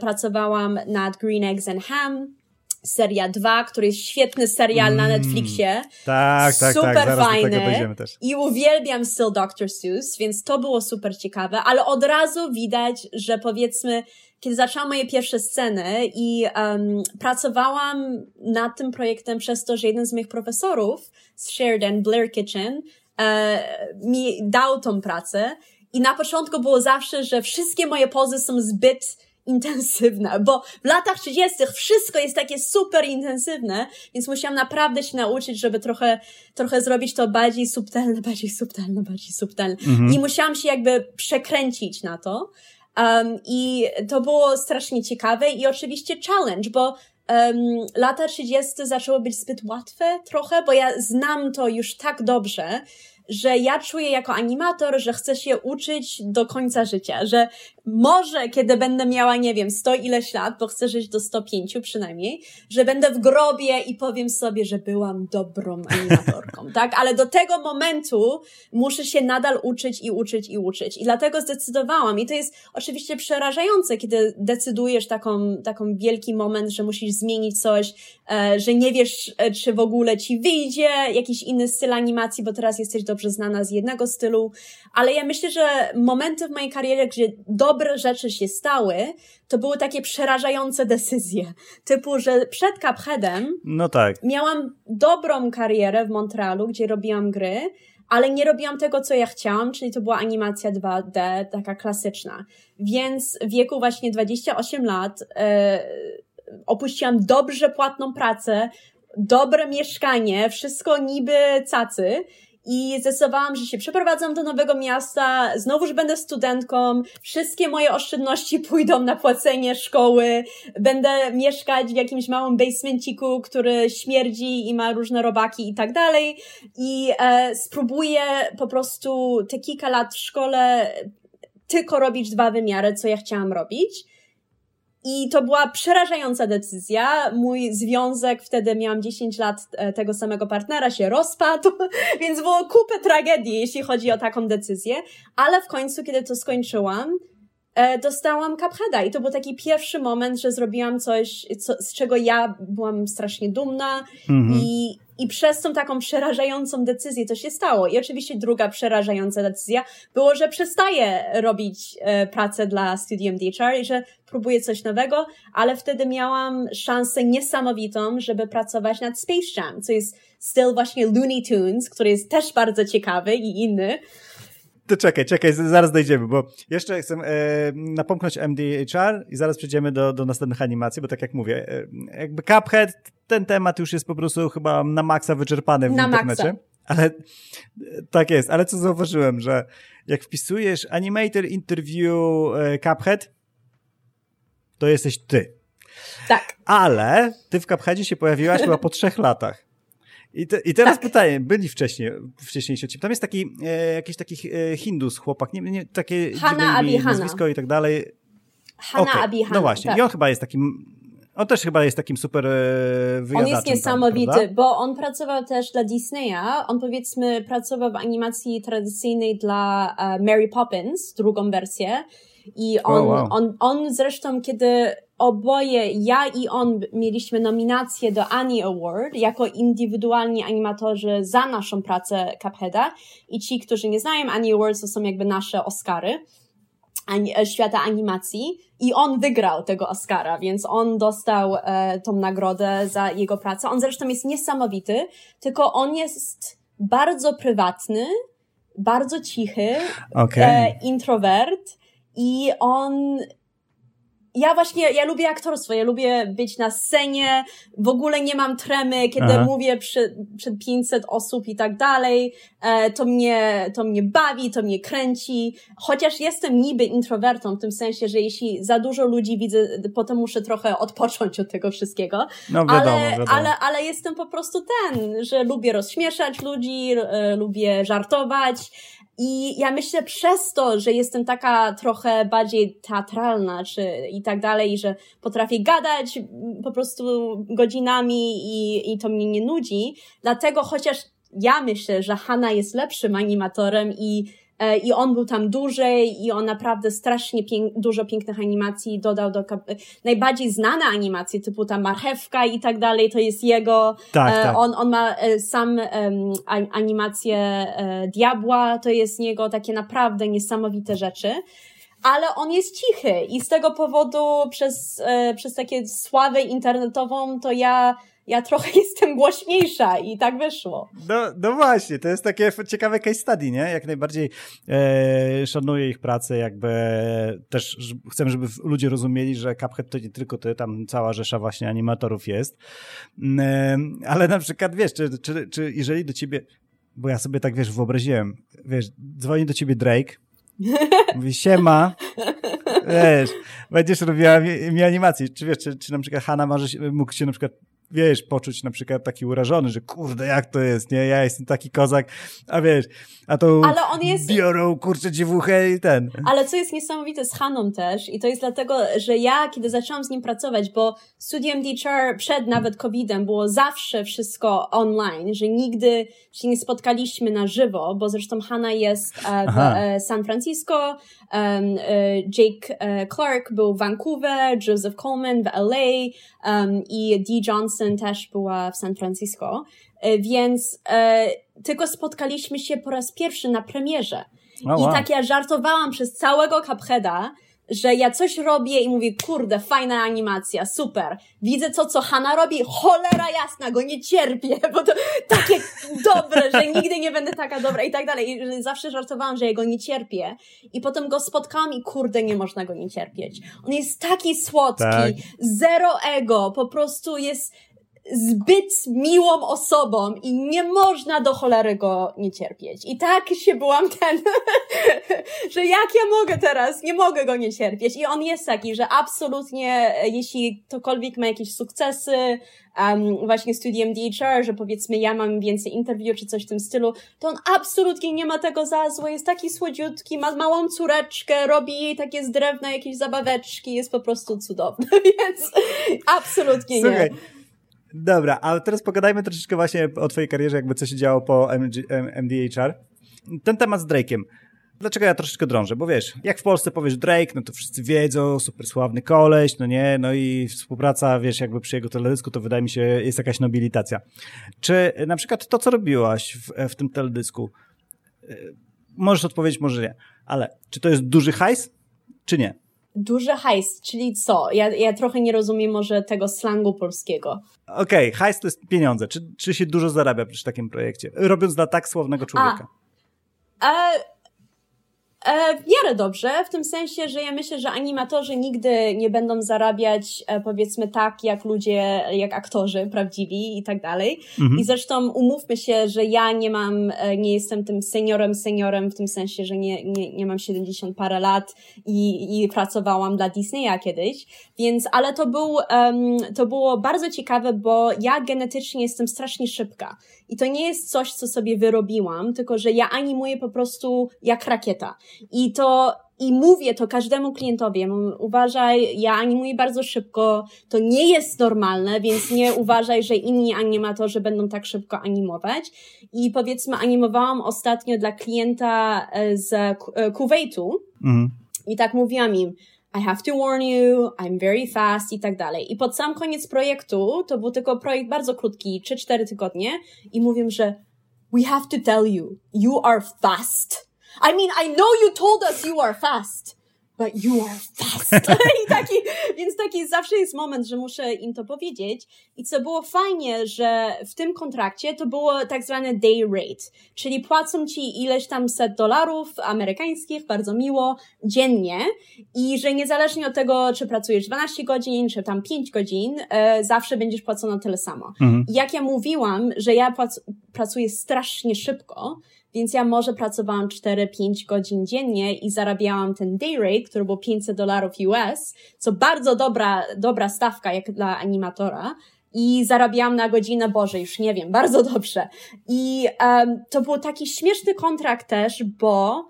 Pracowałam nad Green Eggs and Ham, seria 2, który jest świetny serial mm, na Netflixie. Tak, tak, super tak. Zaraz fajny. I uwielbiam styl Dr. Seuss, więc to było super ciekawe, ale od razu widać, że powiedzmy kiedy zaczęłam moje pierwsze sceny i um, pracowałam nad tym projektem przez to, że jeden z moich profesorów z Sheridan, Blair Kitchen, e, mi dał tą pracę i na początku było zawsze, że wszystkie moje pozy są zbyt intensywne, bo w latach 30. wszystko jest takie super intensywne, więc musiałam naprawdę się nauczyć, żeby trochę, trochę zrobić to bardziej subtelne, bardziej subtelne, bardziej subtelne. Mhm. I musiałam się jakby przekręcić na to. Um, I to było strasznie ciekawe i oczywiście challenge, bo um, lata 30. zaczęły być zbyt łatwe trochę, bo ja znam to już tak dobrze, że ja czuję jako animator, że chcę się uczyć do końca życia, że może kiedy będę miała, nie wiem, sto ileś lat, bo chcę żyć do 105 przynajmniej, że będę w grobie i powiem sobie, że byłam dobrą animatorką, tak? Ale do tego momentu muszę się nadal uczyć i uczyć i uczyć. I dlatego zdecydowałam. I to jest oczywiście przerażające, kiedy decydujesz taką, taką wielki moment, że musisz zmienić coś, e, że nie wiesz, e, czy w ogóle ci wyjdzie jakiś inny styl animacji, bo teraz jesteś dobrze znana z jednego stylu, ale ja myślę, że momenty w mojej karierze, gdzie dobre rzeczy się stały, to były takie przerażające decyzje. Typu, że przed Cupheadem no tak. miałam dobrą karierę w Montrealu, gdzie robiłam gry, ale nie robiłam tego, co ja chciałam, czyli to była animacja 2D, taka klasyczna. Więc w wieku właśnie 28 lat e, opuściłam dobrze płatną pracę, dobre mieszkanie, wszystko niby cacy i zdecydowałam, że się przeprowadzam do nowego miasta, znowuż będę studentką, wszystkie moje oszczędności pójdą na płacenie szkoły, będę mieszkać w jakimś małym basementiku, który śmierdzi i ma różne robaki i tak dalej. I e, spróbuję po prostu te kilka lat w szkole tylko robić dwa wymiary, co ja chciałam robić. I to była przerażająca decyzja. Mój związek, wtedy miałam 10 lat e, tego samego partnera, się rozpadł, więc było kupę tragedii, jeśli chodzi o taką decyzję. Ale w końcu, kiedy to skończyłam, e, dostałam Cupheada i to był taki pierwszy moment, że zrobiłam coś, co, z czego ja byłam strasznie dumna mhm. i, i przez tą taką przerażającą decyzję to się stało. I oczywiście druga przerażająca decyzja było, że przestaję robić e, pracę dla Studium DHR i że próbuję coś nowego, ale wtedy miałam szansę niesamowitą, żeby pracować nad Space Jam, co jest styl właśnie Looney Tunes, który jest też bardzo ciekawy i inny. To czekaj, czekaj, zaraz dojdziemy, bo jeszcze chcę e, napomknąć MDHR i zaraz przejdziemy do, do następnych animacji, bo tak jak mówię, e, jakby Cuphead, ten temat już jest po prostu chyba na maksa wyczerpany w na internecie. Maksa. Ale tak jest, ale co zauważyłem, że jak wpisujesz Animator Interview e, Cuphead, to jesteś ty. Tak. Ale ty w Cupheadzie się pojawiłaś chyba po trzech latach. I, te, I teraz tak. pytanie, byli wcześniej, wcześniejsi odcinki. Tam jest taki, e, jakiś taki e, Hindus, chłopak, nie, nie, takie Hanna Abi nazwisko i tak dalej. Hanna okay. Abi No właśnie, tak. i on chyba jest takim, on też chyba jest takim super e, On jest niesamowity, tam, bo on pracował też dla Disneya. On powiedzmy pracował w animacji tradycyjnej dla uh, Mary Poppins, drugą wersję. I on, oh, wow. on, on zresztą, kiedy oboje, ja i on mieliśmy nominację do Annie Award jako indywidualni animatorzy za naszą pracę Cupheada i ci, którzy nie znają Annie Awards, to są jakby nasze Oscary e, świata animacji i on wygrał tego Oscara, więc on dostał e, tą nagrodę za jego pracę. On zresztą jest niesamowity, tylko on jest bardzo prywatny, bardzo cichy, okay. e, introwert i on ja właśnie, ja lubię aktorstwo, ja lubię być na scenie, w ogóle nie mam tremy, kiedy Aha. mówię przed, przed 500 osób i tak dalej, e, to mnie, to mnie bawi, to mnie kręci, chociaż jestem niby introwertą w tym sensie, że jeśli za dużo ludzi widzę, potem muszę trochę odpocząć od tego wszystkiego, no, wiadomo, ale, wiadomo. ale, ale jestem po prostu ten, że lubię rozśmieszać ludzi, e, lubię żartować, i ja myślę przez to, że jestem taka trochę bardziej teatralna, czy i tak dalej, że potrafię gadać po prostu godzinami i, i to mnie nie nudzi. Dlatego chociaż ja myślę, że Hanna jest lepszym animatorem i i on był tam dłużej i on naprawdę strasznie pięk dużo pięknych animacji dodał do najbardziej znane animacje typu ta marchewka i tak dalej, to jest jego. Tak, e, tak. On, on ma e, sam animację Diabła, to jest jego takie naprawdę niesamowite rzeczy ale on jest cichy i z tego powodu przez, przez takie sławę internetową to ja ja trochę jestem głośniejsza i tak wyszło. No, no właśnie, to jest takie ciekawe case study, nie? Jak najbardziej e, szanuję ich pracę, jakby też chcę, żeby ludzie rozumieli, że Cuphead to nie tylko ty, tam cała rzesza właśnie animatorów jest. E, ale na przykład, wiesz, czy, czy, czy jeżeli do ciebie, bo ja sobie tak, wiesz, wyobraziłem, wiesz, dzwoni do ciebie Drake, mówi siema, wiesz, będziesz robiła mi, mi animację. Czy wiesz, czy, czy na przykład Hanna może, mógł się na przykład wiesz, poczuć na przykład taki urażony, że kurde, jak to jest, nie? Ja jestem taki kozak, a wiesz, a to Ale on jest... biorą, kurczę, dziewuchę i ten. Ale co jest niesamowite z Haną też i to jest dlatego, że ja, kiedy zaczęłam z nim pracować, bo Studium DHR przed nawet COVID-em było zawsze wszystko online, że nigdy się nie spotkaliśmy na żywo, bo zresztą Hanna jest e, w Aha. E, San Francisco, um, Jake Clark był w Vancouver, Joseph Coleman w LA um, i Dee Johnson też była w San Francisco, e, więc e, tylko spotkaliśmy się po raz pierwszy na premierze. Oh, wow. I tak ja żartowałam przez całego Cupheada, że ja coś robię i mówię, kurde, fajna animacja, super. Widzę to, co Hanna robi, cholera jasna, go nie cierpię, bo to takie dobre, że nigdy nie będę taka dobra i tak dalej. I zawsze żartowałam, że ja go nie cierpię. I potem go spotkałam i kurde, nie można go nie cierpieć. On jest taki słodki, tak. zero ego, po prostu jest zbyt miłą osobą i nie można do cholery go nie cierpieć. I tak się byłam ten, że jak ja mogę teraz, nie mogę go nie cierpieć. I on jest taki, że absolutnie, jeśli ktokolwiek ma jakieś sukcesy, um, właśnie studiem DHR, że powiedzmy ja mam więcej interview czy coś w tym stylu, to on absolutnie nie ma tego za złe, jest taki słodziutki, ma małą córeczkę, robi jej takie z drewna jakieś zabaweczki, jest po prostu cudowny, więc absolutnie Słuchaj. Dobra, a teraz pogadajmy troszeczkę właśnie o twojej karierze, jakby co się działo po MG, MDHR. Ten temat z Drake'em. Dlaczego ja troszeczkę drążę? Bo wiesz, jak w Polsce powiesz Drake, no to wszyscy wiedzą, super sławny koleś, no nie, no i współpraca, wiesz, jakby przy jego teledysku, to wydaje mi się, jest jakaś nobilitacja. Czy na przykład to, co robiłaś w, w tym teledysku, y, możesz odpowiedzieć, może nie, ale czy to jest duży hajs, czy nie? Duży hajs, czyli co? Ja, ja trochę nie rozumiem może tego slangu polskiego. Okej, okay, hajs to jest pieniądze. Czy, czy się dużo zarabia przy takim projekcie? Robiąc dla tak sławnego człowieka. A, a E, w miarę dobrze, w tym sensie, że ja myślę, że animatorzy nigdy nie będą zarabiać e, powiedzmy tak, jak ludzie, jak aktorzy prawdziwi i tak dalej. Mhm. I zresztą umówmy się, że ja nie mam, e, nie jestem tym seniorem, seniorem w tym sensie, że nie, nie, nie mam 70 parę lat i, i pracowałam dla Disneya kiedyś, więc, ale to był, um, to było bardzo ciekawe, bo ja genetycznie jestem strasznie szybka. I to nie jest coś, co sobie wyrobiłam, tylko że ja animuję po prostu jak rakieta. I to i mówię to każdemu klientowi, uważaj, ja animuję bardzo szybko, to nie jest normalne, więc nie uważaj, że inni animatorzy będą tak szybko animować. I powiedzmy, animowałam ostatnio dla klienta e, z e, Kuwaitu mhm. i tak mówiłam im, I have to warn you, I'm very fast i tak dalej. I pod sam koniec projektu, to był tylko projekt bardzo krótki, 3-4 tygodnie i mówię, że we have to tell you, you are fast. I mean, I know you told us you are fast, but you are fast. I taki, więc taki zawsze jest moment, że muszę im to powiedzieć. I co było fajnie, że w tym kontrakcie to było tak zwane day rate, czyli płacą ci ileś tam set dolarów amerykańskich, bardzo miło, dziennie i że niezależnie od tego, czy pracujesz 12 godzin, czy tam 5 godzin, e, zawsze będziesz płacona tyle samo. Mhm. Jak ja mówiłam, że ja pracuję strasznie szybko, więc ja może pracowałam 4-5 godzin dziennie i zarabiałam ten day rate, który był 500 dolarów US, co bardzo dobra, dobra stawka jak dla animatora. I zarabiałam na godzinę, Boże, już nie wiem, bardzo dobrze. I um, to był taki śmieszny kontrakt też, bo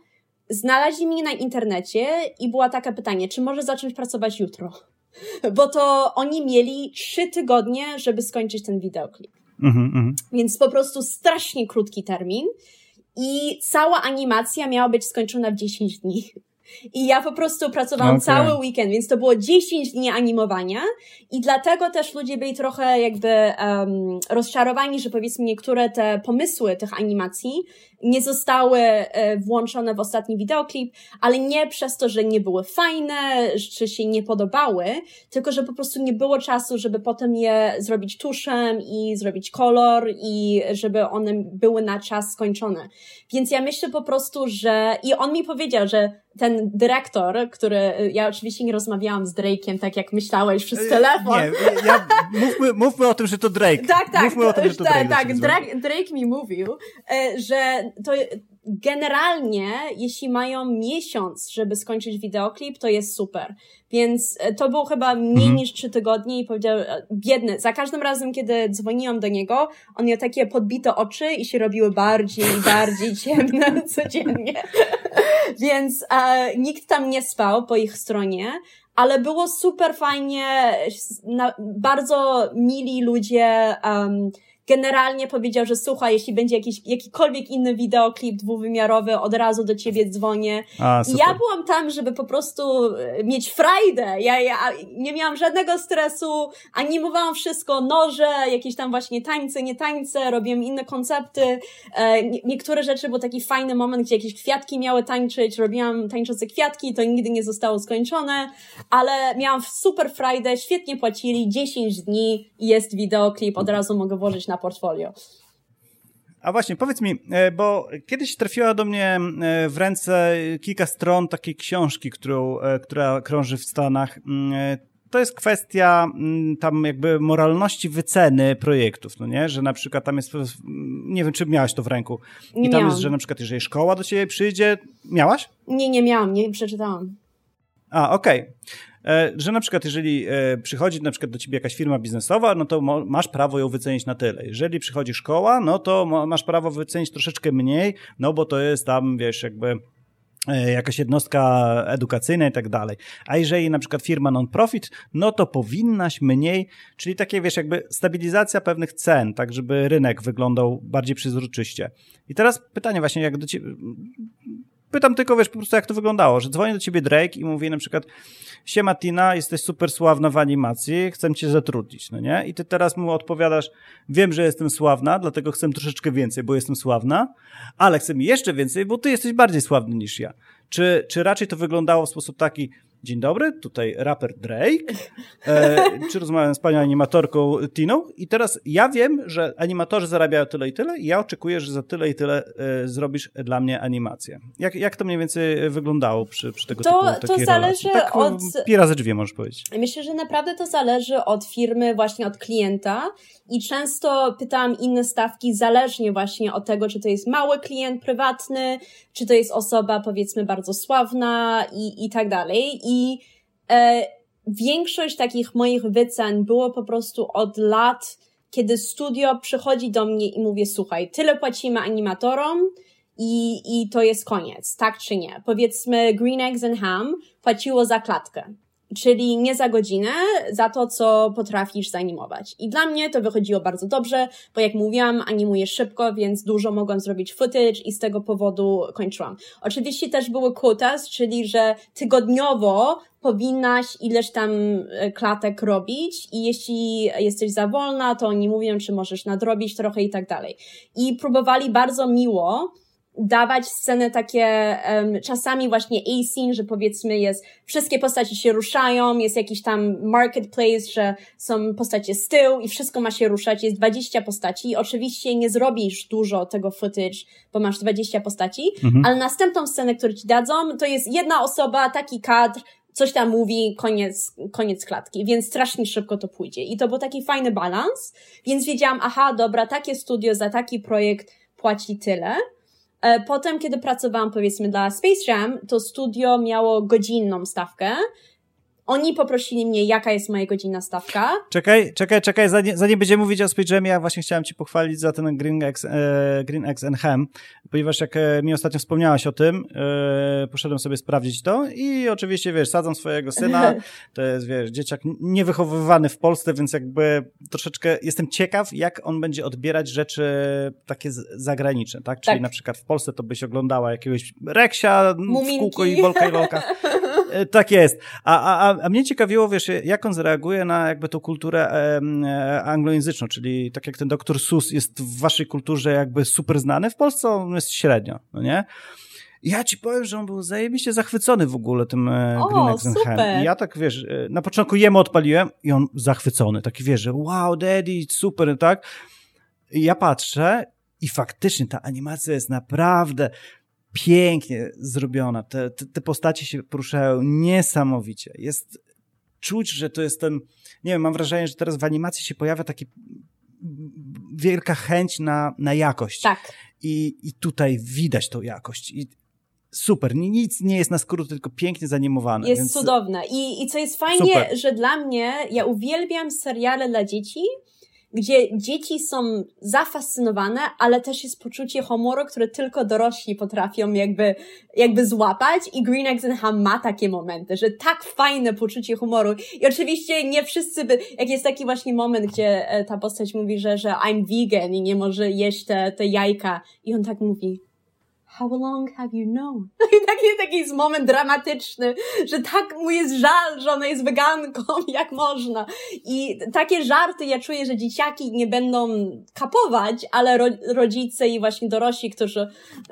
znaleźli mnie na internecie i było takie pytanie, czy może zacząć pracować jutro? Bo to oni mieli trzy tygodnie, żeby skończyć ten wideoklip. Mm -hmm. Więc po prostu strasznie krótki termin i cała animacja miała być skończona w 10 dni. I ja po prostu pracowałam okay. cały weekend, więc to było 10 dni animowania i dlatego też ludzie byli trochę jakby um, rozczarowani, że powiedzmy niektóre te pomysły tych animacji nie zostały e, włączone w ostatni wideoklip, ale nie przez to, że nie były fajne, czy się nie podobały, tylko że po prostu nie było czasu, żeby potem je zrobić tuszem i zrobić kolor i żeby one były na czas skończone. Więc ja myślę po prostu, że i on mi powiedział, że ten dyrektor, który, ja oczywiście nie rozmawiałam z Drake'iem tak jak myślałeś przez telefon. Nie, ja, mówmy, mówmy o tym, że to Drake. Tak, tak. Mówmy o tym, że to tak, Drake. Tak, Drake, Drake mi mówił, e, że to generalnie, jeśli mają miesiąc, żeby skończyć wideoklip, to jest super. Więc e, to było chyba mniej mhm. niż trzy tygodnie i powiedział, e, biedny, za każdym razem, kiedy dzwoniłam do niego, on miał takie podbite oczy i się robiły bardziej i bardziej ciemne codziennie. Więc e, nikt tam nie spał po ich stronie, ale było super fajnie, na, bardzo mili ludzie, um, generalnie powiedział, że słuchaj, jeśli będzie jakiś, jakikolwiek inny wideoklip dwuwymiarowy, od razu do ciebie dzwonię. A, I ja byłam tam, żeby po prostu e, mieć frajdę. Ja, ja nie miałam żadnego stresu, animowałam wszystko, noże, jakieś tam właśnie tańce, nie tańce, robiłam inne koncepty. E, niektóre rzeczy, był taki fajny moment, gdzie jakieś kwiatki miały tańczyć, robiłam tańczące kwiatki, to nigdy nie zostało skończone, ale miałam super frajdę, świetnie płacili, 10 dni jest wideoklip, od razu mogę włożyć na portfolio. A właśnie, powiedz mi, e, bo kiedyś trafiła do mnie e, w ręce kilka stron takiej książki, którą, e, która krąży w Stanach. Mm, to jest kwestia mm, tam jakby moralności wyceny projektów, no nie? Że na przykład tam jest, nie wiem, czy miałaś to w ręku. I tam jest, że na przykład jeżeli szkoła do ciebie przyjdzie, miałaś? Nie, nie miałam, nie przeczytałam. A, okej. Okay. E, że na przykład jeżeli e, przychodzi na przykład do ciebie jakaś firma biznesowa, no to masz prawo ją wycenić na tyle. Jeżeli przychodzi szkoła, no to masz prawo wycenić troszeczkę mniej, no bo to jest tam, wiesz, jakby e, jakaś jednostka edukacyjna i tak dalej. A jeżeli na przykład firma non-profit, no to powinnaś mniej, czyli takie, wiesz, jakby stabilizacja pewnych cen, tak żeby rynek wyglądał bardziej przezroczyście. I teraz pytanie właśnie, jak do ciebie, pytam tylko, wiesz, po prostu jak to wyglądało, że dzwoni do ciebie Drake i mówi na przykład siema Tina, jesteś super sławna w animacji, chcę cię zatrudnić, no nie? I ty teraz mu odpowiadasz, wiem, że jestem sławna, dlatego chcę troszeczkę więcej, bo jestem sławna, ale chcę mi jeszcze więcej, bo ty jesteś bardziej sławny niż ja. Czy, czy raczej to wyglądało w sposób taki, Dzień dobry, tutaj raper Drake. E, czy rozmawiam z panią animatorką Tiną? I teraz ja wiem, że animatorzy zarabiają tyle i tyle i ja oczekuję, że za tyle i tyle e, zrobisz dla mnie animację. Jak, jak to mniej więcej wyglądało przy, przy tego to, typu To zależy tak, od... Pira ze drzwi możesz powiedzieć. Myślę, że naprawdę to zależy od firmy, właśnie od klienta i często pytałam inne stawki zależnie właśnie od tego, czy to jest mały klient prywatny, czy to jest osoba powiedzmy bardzo sławna i, i tak dalej. I e, większość takich moich wycen było po prostu od lat, kiedy studio przychodzi do mnie i mówię, słuchaj, tyle płacimy animatorom, i, i to jest koniec, tak czy nie? Powiedzmy, Green Eggs and Ham płaciło za klatkę czyli nie za godzinę, za to, co potrafisz zanimować. I dla mnie to wychodziło bardzo dobrze, bo jak mówiłam, animuję szybko, więc dużo mogłam zrobić footage i z tego powodu kończyłam. Oczywiście też były quotas, czyli że tygodniowo powinnaś ileś tam e, klatek robić i jeśli jesteś za wolna, to oni mówią, czy możesz nadrobić trochę i tak dalej. I próbowali bardzo miło dawać sceny takie um, czasami właśnie async, że powiedzmy jest, wszystkie postaci się ruszają, jest jakiś tam marketplace, że są postacie z tyłu i wszystko ma się ruszać, jest 20 postaci. Oczywiście nie zrobisz dużo tego footage, bo masz 20 postaci, mhm. ale następną scenę, którą ci dadzą, to jest jedna osoba, taki kadr, coś tam mówi, koniec, koniec klatki, więc strasznie szybko to pójdzie. I to był taki fajny balans, więc wiedziałam, aha, dobra, takie studio za taki projekt płaci tyle, potem, kiedy pracowałam powiedzmy dla Space Jam, to studio miało godzinną stawkę, oni poprosili mnie, jaka jest moja godzina stawka. Czekaj, czekaj, czekaj, zanim, zanim będziemy mówić o Jamie, ja właśnie chciałem ci pochwalić za ten Green Eggs, e, Green Eggs and Ham, ponieważ jak e, mi ostatnio wspomniałaś o tym, e, poszedłem sobie sprawdzić to i oczywiście, wiesz, sadzą swojego syna, to jest, wiesz, dzieciak niewychowywany w Polsce, więc jakby troszeczkę jestem ciekaw, jak on będzie odbierać rzeczy takie zagraniczne, tak? Czyli tak. na przykład w Polsce to byś oglądała jakiegoś Reksia Muminki. w kółko i Bolka i Lolka. E, tak jest. A, a, a mnie ciekawiło, wiesz, jak on zareaguje na jakby tą kulturę e, anglojęzyczną, czyli tak jak ten doktor Sus jest w waszej kulturze jakby super znany, w Polsce on jest średnio, no nie? Ja ci powiem, że on był zajebiście zachwycony w ogóle tym e, o, Green I ja tak, wiesz, na początku jemu odpaliłem i on zachwycony, taki wiesz, że wow, daddy, super, tak? I ja patrzę i faktycznie ta animacja jest naprawdę pięknie zrobiona. Te, te, te postacie się poruszają niesamowicie. Jest czuć, że to jest ten, nie wiem, mam wrażenie, że teraz w animacji się pojawia taka wielka chęć na, na jakość. Tak. I, I tutaj widać tą jakość. I super, nic nie jest na skrót, tylko pięknie zanimowane. Jest więc... cudowne. I, I co jest fajnie, super. że dla mnie, ja uwielbiam seriale dla dzieci, gdzie dzieci są zafascynowane, ale też jest poczucie humoru, które tylko dorośli potrafią jakby, jakby złapać i Green Eggs and Ham ma takie momenty, że tak fajne poczucie humoru. I oczywiście nie wszyscy by, jak jest taki właśnie moment, gdzie e, ta postać mówi, że, że I'm vegan i nie może jeść te, te jajka i on tak mówi, how long have you known? I taki, taki jest moment dramatyczny, że tak mu jest żal, że ona jest weganką, jak można. I takie żarty ja czuję, że dzieciaki nie będą kapować, ale ro, rodzice i właśnie dorośli, którzy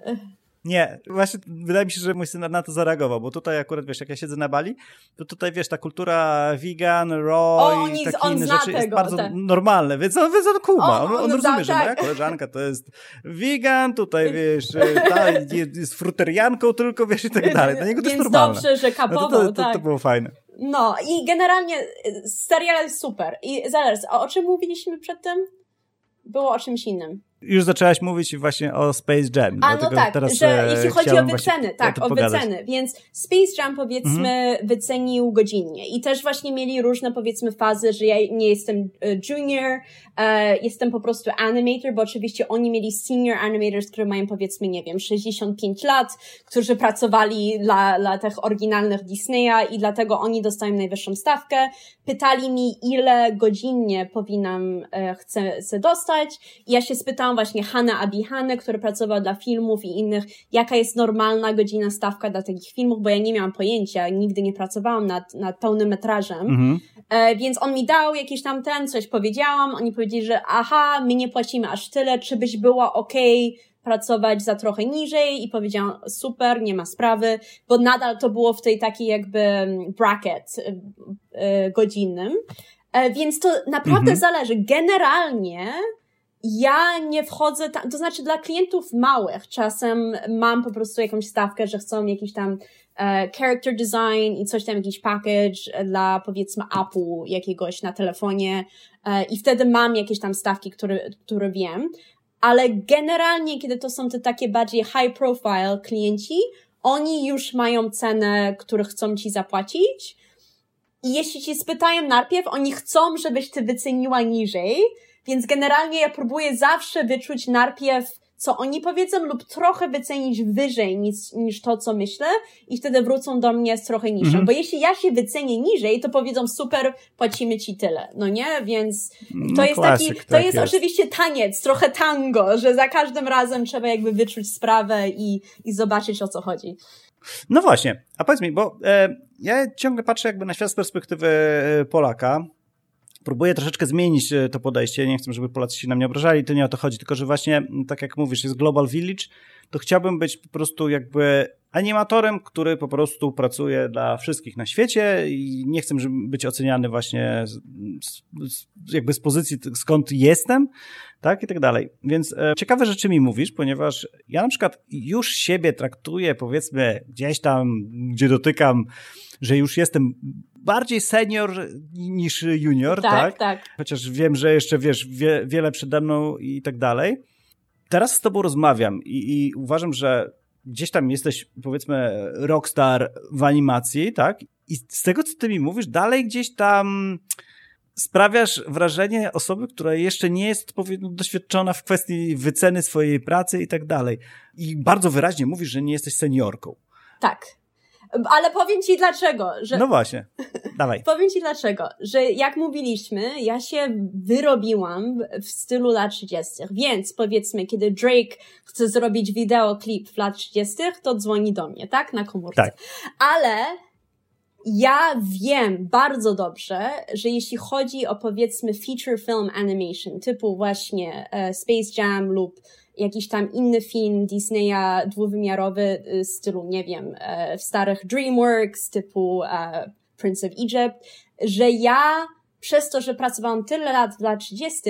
e, nie, właśnie wydaje mi się, że mój syn na to zareagował, bo tutaj akurat, wiesz, jak ja siedzę na Bali, to tutaj, wiesz, ta kultura vegan, raw i takie inne rzeczy tego, jest bardzo normalne, więc on, więc on kuma, on, on, on rozumie, że moja tak. koleżanka to jest vegan, tutaj, wiesz, ta jest fruterianką tylko, wiesz, i tak dalej. Dla niego to jest normalne. dobrze, że kapował, no to, to, to, tak. to było fajne. No i generalnie y, serial jest super. I zaraz, o czym mówiliśmy przedtem? Było o czymś innym. Już zaczęłaś mówić właśnie o Space Jam. A no tak, teraz że e, jeśli chodzi o wyceny, tak, o, o wyceny, więc Space Jam powiedzmy mhm. wycenił godzinnie i też właśnie mieli różne powiedzmy fazy, że ja nie jestem e, junior, e, jestem po prostu animator, bo oczywiście oni mieli senior animators, które mają powiedzmy, nie wiem, 65 lat, którzy pracowali dla, dla tych oryginalnych Disneya i dlatego oni dostają najwyższą stawkę. Pytali mi, ile godzinnie powinnam, chcę, chcę dostać i ja się spytałam, właśnie Hanna Abihane, który pracował dla filmów i innych, jaka jest normalna godzina stawka dla takich filmów, bo ja nie miałam pojęcia, nigdy nie pracowałam nad, nad pełnym metrażem. Mhm. E, więc on mi dał jakiś tam ten, coś powiedziałam, oni powiedzieli, że aha, my nie płacimy aż tyle, czy byś była okej okay pracować za trochę niżej i powiedziałam super, nie ma sprawy, bo nadal to było w tej takiej jakby mm, bracket y, y, godzinnym. E, więc to naprawdę mhm. zależy. Generalnie ja nie wchodzę tam, to znaczy dla klientów małych czasem mam po prostu jakąś stawkę, że chcą jakiś tam e, character design i coś tam, jakiś package dla powiedzmy Apple jakiegoś na telefonie e, i wtedy mam jakieś tam stawki, które, które wiem, ale generalnie kiedy to są te takie bardziej high profile klienci, oni już mają cenę, którą chcą ci zapłacić. I jeśli ci spytają najpierw, oni chcą, żebyś ty wyceniła niżej, więc generalnie ja próbuję zawsze wyczuć najpierw, co oni powiedzą, lub trochę wycenić wyżej niż, niż to, co myślę, i wtedy wrócą do mnie z trochę niższą. -hmm. Bo jeśli ja się wycenię niżej, to powiedzą super, płacimy ci tyle. No nie? Więc to no jest klasyk, taki, to tak jest, jest, oczywiście taniec, trochę tango, że za każdym razem trzeba jakby wyczuć sprawę i, i zobaczyć o co chodzi. No właśnie, a powiedz mi, bo e, ja ciągle patrzę jakby na świat z perspektywy e, Polaka, próbuję troszeczkę zmienić e, to podejście. Nie chcę, żeby Polacy się na mnie obrażali, to nie o to chodzi, tylko że właśnie, tak jak mówisz, jest Global Village, to chciałbym być po prostu jakby animatorem, który po prostu pracuje dla wszystkich na świecie i nie chcę być oceniany właśnie z, z, jakby z pozycji skąd jestem, tak i tak dalej. Więc e, ciekawe rzeczy mi mówisz, ponieważ ja na przykład już siebie traktuję powiedzmy gdzieś tam, gdzie dotykam, że już jestem bardziej senior niż junior, tak? Tak, tak. Chociaż wiem, że jeszcze wiesz, wie, wiele przede mną i tak dalej. Teraz z tobą rozmawiam i, i uważam, że gdzieś tam jesteś, powiedzmy, rockstar w animacji, tak? I z tego, co ty mi mówisz, dalej gdzieś tam sprawiasz wrażenie osoby, która jeszcze nie jest odpowiednio doświadczona w kwestii wyceny swojej pracy i tak dalej. I bardzo wyraźnie mówisz, że nie jesteś seniorką. Tak, ale powiem ci dlaczego. Że... No właśnie, dawaj. powiem ci dlaczego, że jak mówiliśmy, ja się wyrobiłam w stylu lat 30. Więc powiedzmy, kiedy Drake chce zrobić wideoklip w lat 30., to dzwoni do mnie, tak? Na komórce. Tak. Ale ja wiem bardzo dobrze, że jeśli chodzi o powiedzmy feature film animation, typu właśnie uh, Space Jam lub jakiś tam inny film Disneya dwuwymiarowy y, stylu, nie wiem, e, w starych DreamWorks typu e, Prince of Egypt, że ja przez to, że pracowałam tyle lat w lat 30.,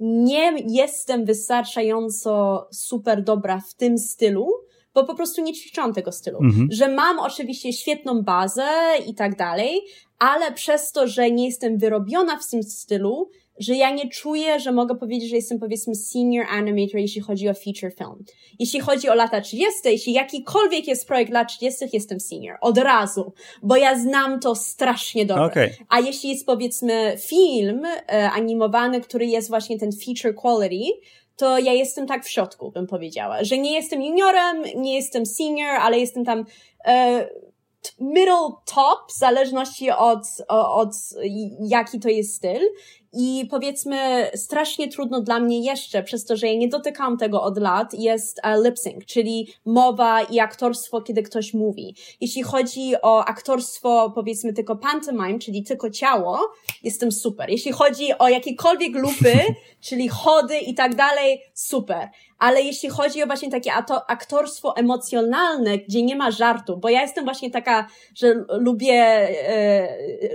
nie jestem wystarczająco super dobra w tym stylu, bo po prostu nie ćwiczyłam tego stylu. Mhm. Że mam oczywiście świetną bazę i tak dalej, ale przez to, że nie jestem wyrobiona w tym stylu, że ja nie czuję, że mogę powiedzieć, że jestem powiedzmy senior animator, jeśli chodzi o feature film. Jeśli chodzi o lata 30., jeśli jakikolwiek jest projekt lat 30., jestem senior. Od razu. Bo ja znam to strasznie dobrze. Okay. A jeśli jest powiedzmy film e, animowany, który jest właśnie ten feature quality, to ja jestem tak w środku, bym powiedziała. Że nie jestem juniorem, nie jestem senior, ale jestem tam e, middle top, w zależności od, od jaki to jest styl. I powiedzmy, strasznie trudno dla mnie jeszcze, przez to, że ja nie dotykam tego od lat, jest uh, lip sync, czyli mowa i aktorstwo, kiedy ktoś mówi. Jeśli chodzi o aktorstwo, powiedzmy, tylko pantomime, czyli tylko ciało, jestem super. Jeśli chodzi o jakiekolwiek lupy, czyli chody i tak dalej, super. Ale jeśli chodzi o właśnie takie aktorstwo emocjonalne, gdzie nie ma żartu, bo ja jestem właśnie taka, że lubię e,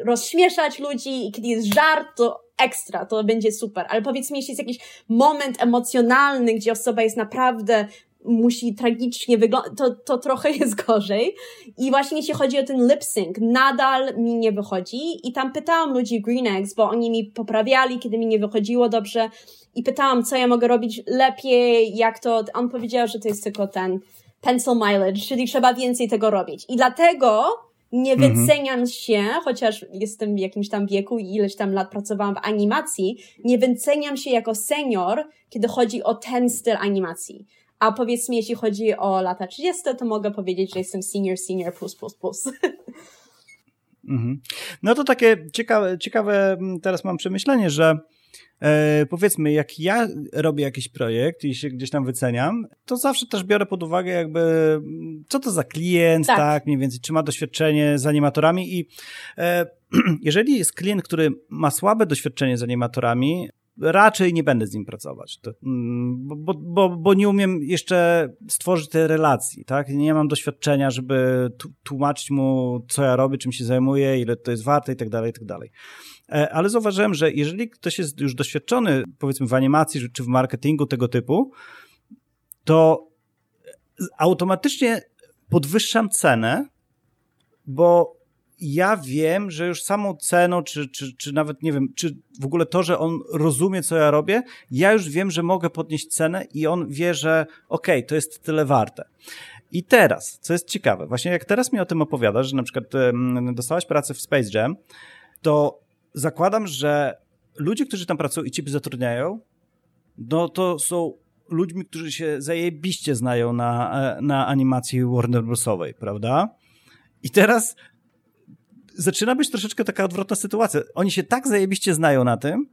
rozśmieszać ludzi i kiedy jest żart, to ekstra, to będzie super. Ale powiedz mi, jeśli jest jakiś moment emocjonalny, gdzie osoba jest naprawdę musi tragicznie wyglądać, to, to trochę jest gorzej. I właśnie jeśli chodzi o ten lip sync, nadal mi nie wychodzi. I tam pytałam ludzi Green Eggs, bo oni mi poprawiali, kiedy mi nie wychodziło dobrze. I pytałam, co ja mogę robić lepiej, jak to. On powiedział, że to jest tylko ten pencil mileage, czyli trzeba więcej tego robić. I dlatego nie mhm. wyceniam się, chociaż jestem w jakimś tam wieku i ileś tam lat pracowałam w animacji, nie wyceniam się jako senior, kiedy chodzi o ten styl animacji. A powiedzmy, jeśli chodzi o lata 30, to mogę powiedzieć, że jestem senior, senior, plus, plus, plus. Mhm. No to takie ciekawe, ciekawe teraz mam przemyślenie, że e, powiedzmy, jak ja robię jakiś projekt i się gdzieś tam wyceniam, to zawsze też biorę pod uwagę jakby, co to za klient, tak, tak mniej więcej, czy ma doświadczenie z animatorami i e, jeżeli jest klient, który ma słabe doświadczenie z animatorami, raczej nie będę z nim pracować, to, mm, bo, bo, bo nie umiem jeszcze stworzyć tej relacji, tak? Nie mam doświadczenia, żeby tłumaczyć mu, co ja robię, czym się zajmuję, ile to jest warte i tak dalej, i tak dalej. E, ale zauważyłem, że jeżeli ktoś jest już doświadczony, powiedzmy w animacji czy w marketingu tego typu, to automatycznie podwyższam cenę, bo ja wiem, że już samą ceną, czy, czy, czy nawet nie wiem, czy w ogóle to, że on rozumie, co ja robię, ja już wiem, że mogę podnieść cenę i on wie, że okej, okay, to jest tyle warte. I teraz, co jest ciekawe, właśnie jak teraz mi o tym opowiadasz, że na przykład dostałaś pracę w Space Jam, to zakładam, że ludzie, którzy tam pracują i ciebie zatrudniają, no to są ludźmi, którzy się zajebiście znają na, na animacji Warner Brosowej, prawda? I teraz zaczyna być troszeczkę taka odwrotna sytuacja. Oni się tak zajebiście znają na tym,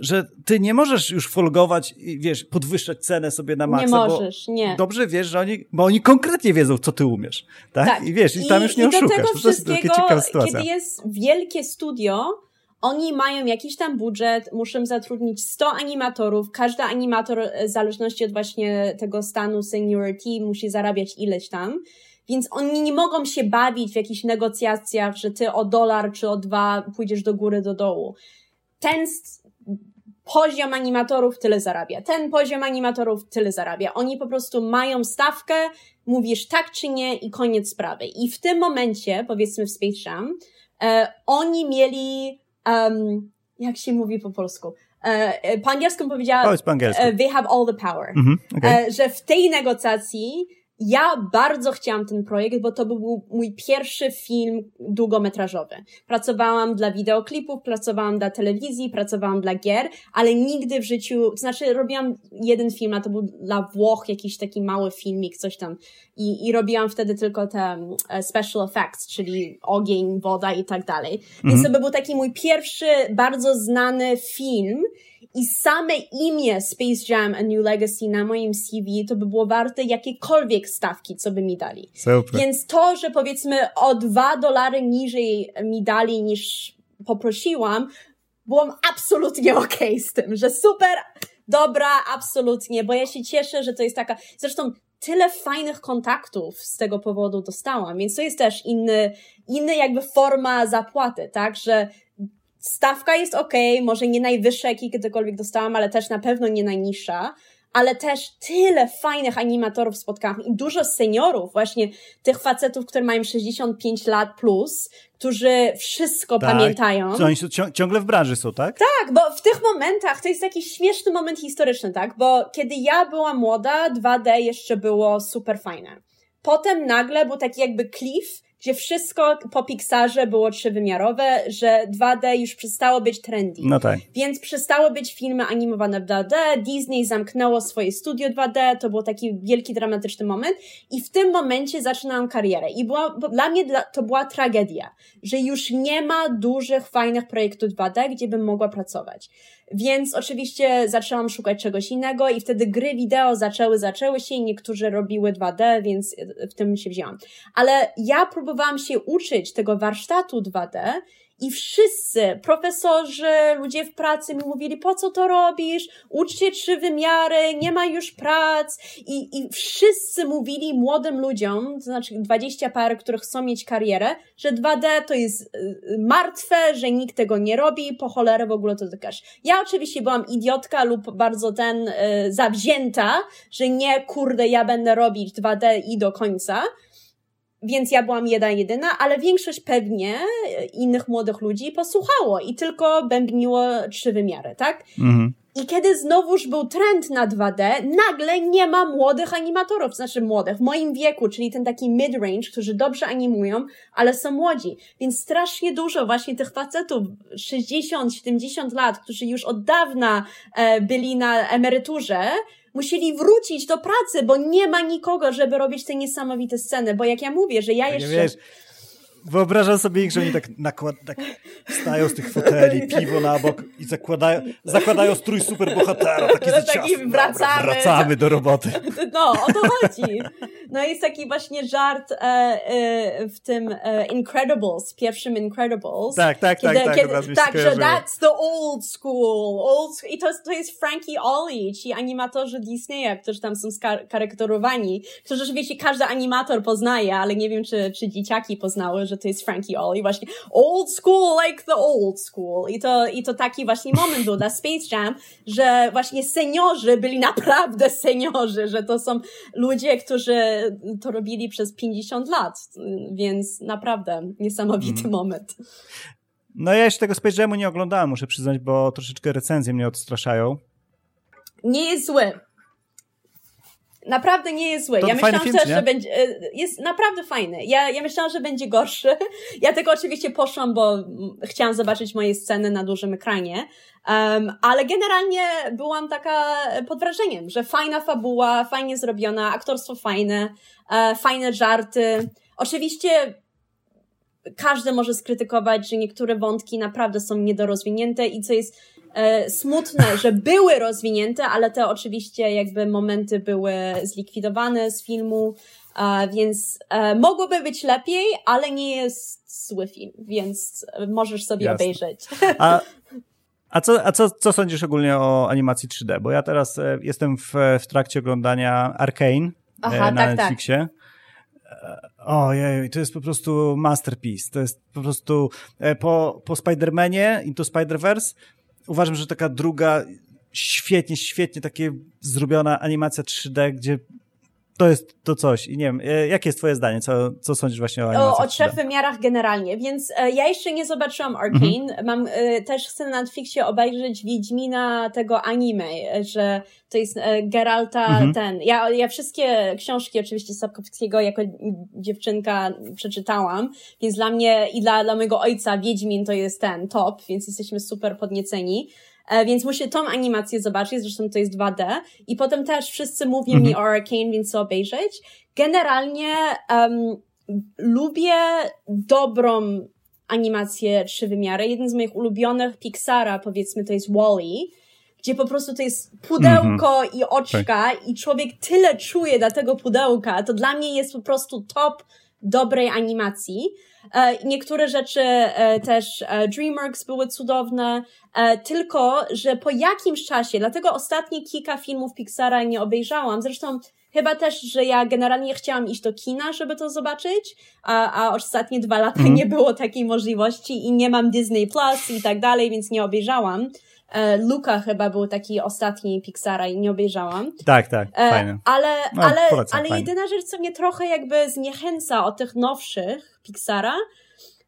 że ty nie możesz już folgować i wiesz, podwyższać cenę sobie na maksa. Nie możesz, nie. Dobrze wiesz, że oni, bo oni konkretnie wiedzą, co ty umiesz. Tak? tak. I wiesz, i, i tam już nie i oszukasz. Do tego to sytuacja. Kiedy jest wielkie studio, oni mają jakiś tam budżet, muszą zatrudnić 100 animatorów. Każdy animator, w zależności od właśnie tego stanu seniority, musi zarabiać ileś tam. Więc oni nie mogą się bawić w jakichś negocjacjach, że ty o dolar czy o dwa pójdziesz do góry, do dołu. Ten poziom animatorów tyle zarabia. Ten poziom animatorów tyle zarabia. Oni po prostu mają stawkę, mówisz tak czy nie i koniec sprawy. I w tym momencie, powiedzmy w Space Jam, e, oni mieli, um, jak się mówi po polsku, e, e po angielsku powiedziała, Powiedz po angielsku. E, they have all the power. Mm -hmm, okay. e, że w tej negocjacji ja bardzo chciałam ten projekt, bo to był mój pierwszy film długometrażowy. Pracowałam dla wideoklipów, pracowałam dla telewizji, pracowałam dla gier, ale nigdy w życiu, to znaczy robiłam jeden film, a to był dla Włoch jakiś taki mały filmik, coś tam. I, i robiłam wtedy tylko te e, special effects, czyli ogień, woda i tak dalej. Więc mhm. to był taki mój pierwszy, bardzo znany film, i same imię Space Jam A New Legacy na moim CV to by było warte jakiekolwiek stawki, co by mi dali. Super. Więc to, że powiedzmy o dwa dolary niżej mi dali niż poprosiłam, byłam absolutnie okej okay z tym, że super, dobra, absolutnie, bo ja się cieszę, że to jest taka, zresztą tyle fajnych kontaktów z tego powodu dostałam, więc to jest też inny, inny jakby forma zapłaty, tak, że stawka jest ok, może nie najwyższa, jakiej kiedykolwiek dostałam, ale też na pewno nie najniższa, ale też tyle fajnych animatorów spotkałam i dużo seniorów, właśnie tych facetów, które mają 65 lat plus, którzy wszystko tak. pamiętają. Co, oni ciągle w branży są, tak? Tak, bo w tych momentach to jest taki śmieszny moment historyczny, tak? Bo kiedy ja byłam młoda, 2D jeszcze było super fajne. Potem nagle był taki jakby cliff, gdzie wszystko po Pixarze było trzywymiarowe, że 2D już przestało być trendy. No tak. Więc przestało być filmy animowane w 2D, Disney zamknęło swoje studio 2D, to był taki wielki, dramatyczny moment i w tym momencie zaczynałam karierę. I była, dla mnie dla, to była tragedia, że już nie ma dużych, fajnych projektów 2D, gdzie bym mogła pracować. Więc oczywiście zaczęłam szukać czegoś innego i wtedy gry wideo zaczęły, zaczęły się i niektórzy robiły 2D, więc w tym się wzięłam. Ale ja próbowałam się uczyć tego warsztatu 2D i wszyscy, profesorzy, ludzie w pracy mi mówili, po co to robisz? Uczcie trzy wymiary, nie ma już prac. I, I wszyscy mówili młodym ludziom, to znaczy dwadzieścia par, których chcą mieć karierę, że 2D to jest y, martwe, że nikt tego nie robi, po cholerę w ogóle to tykasz. Ja oczywiście byłam idiotka lub bardzo ten y, zawzięta, że nie, kurde, ja będę robić 2D i do końca. Więc ja byłam jedna jedyna, ale większość pewnie innych młodych ludzi posłuchało i tylko bębniło trzy wymiary, tak? Mhm. I kiedy znowuż był trend na 2D, nagle nie ma młodych animatorów, znaczy młodych, w moim wieku, czyli ten taki mid-range, którzy dobrze animują, ale są młodzi. Więc strasznie dużo właśnie tych facetów 60, 70 lat, którzy już od dawna e, byli na emeryturze, musieli wrócić do pracy, bo nie ma nikogo, żeby robić te niesamowite sceny, bo jak ja mówię, że ja tak, jeszcze... Wiesz, Wyobrażam sobie ich, że oni tak, nakład, tak wstają z tych foteli, piwo na bok i zakładają, zakładają strój superbohatera. Taki, no, taki wracamy. wracamy do roboty. No, o to chodzi. No jest taki właśnie żart e, e, w tym e, Incredibles, pierwszym Incredibles. Tak, tak, tak. tak, kiedy, tak że that's the old school. Old school. I to, to jest Frankie Ollie, ci animatorzy Disneya, którzy tam są skarykaturowani, którzy rzeczywiście każdy animator poznaje, ale nie wiem, czy, czy dzieciaki poznały, że to jest Frankie Ollie, właśnie old school like the old school. I to, i to taki właśnie moment był dla Space Jam, że właśnie seniorzy byli naprawdę seniorzy, że to są ludzie, którzy to robili przez 50 lat, więc naprawdę niesamowity mm. moment. No ja jeszcze tego Space Jamu nie oglądałem, muszę przyznać, bo troszeczkę recenzje mnie odstraszają. Nie jest zły. Naprawdę nie jest zły. To ja myślałam film, też, że będzie, e, jest naprawdę fajny. Ja, ja myślałam, że będzie gorszy. Ja tylko oczywiście poszłam, bo chciałam zobaczyć moje sceny na dużym ekranie. Um, ale generalnie byłam taka pod wrażeniem, że fajna fabuła, fajnie zrobiona, aktorstwo fajne, e, fajne żarty. Oczywiście każdy może skrytykować, że niektóre wątki naprawdę są niedorozwinięte i co jest e, smutne, że były rozwinięte, ale te oczywiście jakby momenty były zlikwidowane z filmu, e, więc e, mogłoby być lepiej, ale nie jest zły film, więc możesz sobie Jasne. obejrzeć. A, a, co, a co, co sądzisz ogólnie o animacji 3D? Bo ja teraz e, jestem w, w trakcie oglądania Arkane Aha, na tak, tak. Netflixie. Tak. Ojej, to jest po prostu masterpiece. To jest po prostu e, po, po Spider-Manie Into Spider-Verse uważam, że taka druga świetnie, świetnie takie zrobiona animacja 3D, gdzie to jest to coś. I nie wiem, e, jakie jest twoje zdanie? Co, co sądzisz właśnie o animacji? O, o trzech wymiarach generalnie, więc e, ja jeszcze nie zobaczyłam Arkane. Mhm. Mam, e, też chcę na Netflixie obejrzeć Wiedźmina tego anime, że to jest e, Geralta mhm. ten. Ja, ja wszystkie książki oczywiście Sapkowskiego jako dziewczynka przeczytałam, więc dla mnie i dla, dla mojego ojca Wiedźmin to jest ten top, więc jesteśmy super podnieceni. E, więc muszę tą animację zobaczyć, zresztą to jest 2D. I potem też wszyscy mówią mhm. mi o Arcane, więc co obejrzeć. Generalnie um, lubię dobrą animację trzy wymiary. Jeden z moich ulubionych Pixara, powiedzmy, to jest Wally, gdzie po prostu to jest pudełko mm -hmm. i oczka tak. i człowiek tyle czuje dla tego pudełka. To dla mnie jest po prostu top dobrej animacji. E, niektóre rzeczy e, też e, DreamWorks były cudowne, tylko że po jakimś czasie, dlatego ostatnie kilka filmów Pixara nie obejrzałam, zresztą chyba też, że ja generalnie chciałam iść do kina, żeby to zobaczyć, a, a ostatnie dwa lata mm. nie było takiej możliwości i nie mam Disney Plus i tak dalej, więc nie obejrzałam. E, Luka chyba był taki ostatni Pixara i nie obejrzałam. Tak, tak, e, fajne. Ale, no, ale, polecam, ale jedyna rzecz, co mnie trochę jakby zniechęca od tych nowszych Pixara,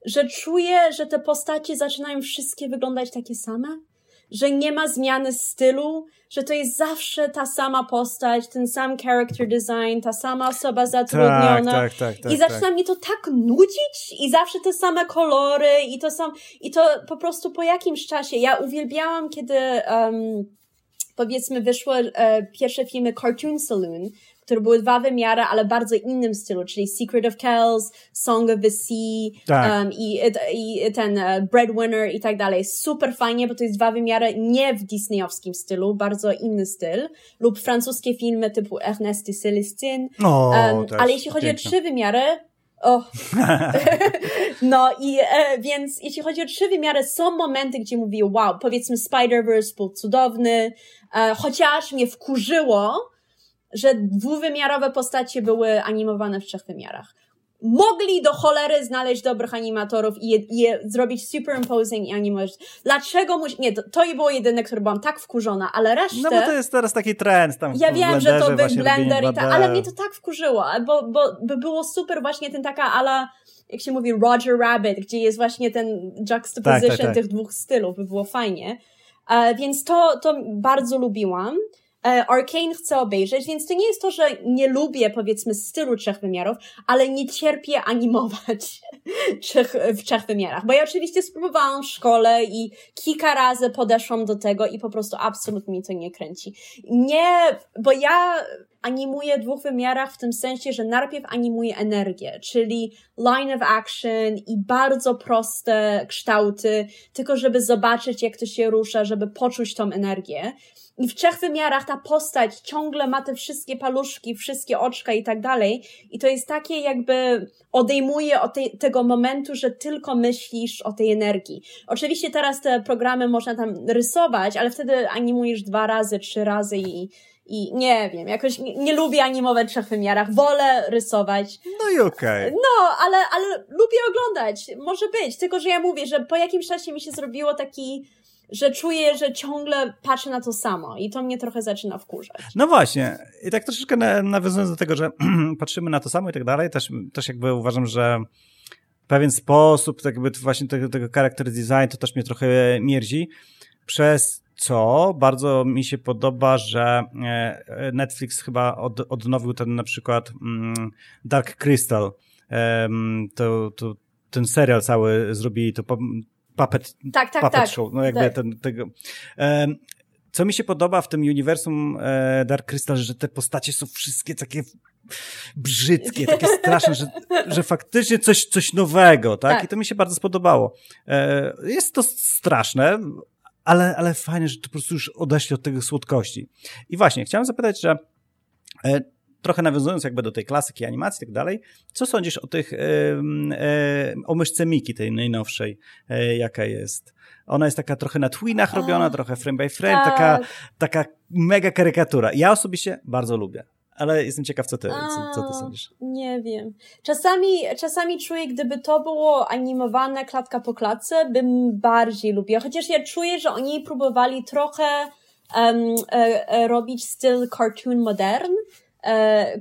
że czuję, że te postacie zaczynają wszystkie wyglądać takie same że nie ma zmiany stylu, że to jest zawsze ta sama postać, ten sam character design, ta sama osoba zatrudniona. Tak, tak, tak, tak I zaczyna tak. mnie to tak nudzić i zawsze te same kolory i to sam, i to po prostu po jakimś czasie. Ja uwielbiałam, kiedy um, powiedzmy wyszły e, pierwsze filmy Cartoon Saloon, które były dwa wymiary, ale bardzo innym stylu, czyli Secret of Kells, Song of the Sea tak. um, i, i ten uh, Breadwinner i tak dalej. Super fajnie, bo to jest dwa wymiary nie w disneyowskim stylu, bardzo inny styl, lub francuskie filmy typu Ernest et Célestine. O, um, ale jeśli chodzi piękne. o trzy wymiary, o. no i e, więc jeśli chodzi o trzy wymiary, są momenty, gdzie mówię, wow, powiedzmy Spider-Verse był cudowny, e, chociaż mnie wkurzyło, że dwuwymiarowe postacie były animowane w trzech wymiarach. Mogli do cholery znaleźć dobrych animatorów i je, je zrobić superimposing i animować. Dlaczego musi... Nie, to, to było jedyne, które byłam tak wkurzona, ale resztę... No bo to jest teraz taki trend tam Ja wiem, że to był Blender i tak, ale mnie to tak wkurzyło, bo, bo by było super właśnie ten taka ala jak się mówi, Roger Rabbit, gdzie jest właśnie ten juxtaposition tak, tak, tak. tych dwóch stylów, by było fajnie. Uh, więc to, to bardzo lubiłam. E, Arcane chcę obejrzeć, więc to nie jest to, że nie lubię powiedzmy stylu trzech wymiarów, ale nie cierpię animować trzech, w trzech wymiarach. Bo ja oczywiście spróbowałam w szkole i kilka razy podeszłam do tego i po prostu absolutnie mi to nie kręci. Nie, bo ja animuję w dwóch wymiarach w tym sensie, że najpierw animuję energię, czyli line of action i bardzo proste kształty, tylko żeby zobaczyć jak to się rusza, żeby poczuć tą energię. I w trzech wymiarach ta postać ciągle ma te wszystkie paluszki, wszystkie oczka i tak dalej. I to jest takie jakby odejmuje od tej, tego momentu, że tylko myślisz o tej energii. Oczywiście teraz te programy można tam rysować, ale wtedy animujesz dwa razy, trzy razy i, i nie wiem, jakoś nie, nie lubię animować w trzech wymiarach, wolę rysować. No i okej. Okay. No, ale, ale lubię oglądać, może być, tylko że ja mówię, że po jakimś czasie mi się zrobiło taki że czuję, że ciągle patrzę na to samo i to mnie trochę zaczyna wkurzać. No właśnie. I tak troszeczkę nawiązując do tego, że patrzymy na to samo i tak dalej, też, też jakby uważam, że pewien sposób tak jakby właśnie tego, tego character design to też mnie trochę mierzi, przez co bardzo mi się podoba, że e, Netflix chyba od, odnowił ten na przykład mm, Dark Crystal, to, to, ten serial cały zrobili, to Puppet, tak, tak, Puppet tak. Show. No jakby tak. ten, tego. co mi się podoba w tym uniwersum e, Dark Crystal, że te postacie są wszystkie takie brzydkie, takie straszne, że, że faktycznie coś, coś nowego, tak? tak? I to mi się bardzo spodobało. E, jest to straszne, ale, ale fajne, że to po prostu już odeszli od tego słodkości. I właśnie, chciałem zapytać, że e, trochę nawiązując jakby do tej klasyki animacji i tak dalej, co sądzisz o tych, o myszce Miki, tej najnowszej, e, jaka jest? Ona jest taka trochę na twinach robiona, trochę frame by frame, tak. taka, taka mega karykatura. Ja osobiście bardzo lubię. Ale jestem ciekaw, co ty, co, co ty sądzisz. Nie wiem. Czasami, czasami czuję, gdyby to było animowane klatka po klatce, bym bardziej lubiła. Chociaż ja czuję, że oni próbowali trochę um, e, e, robić styl cartoon modern,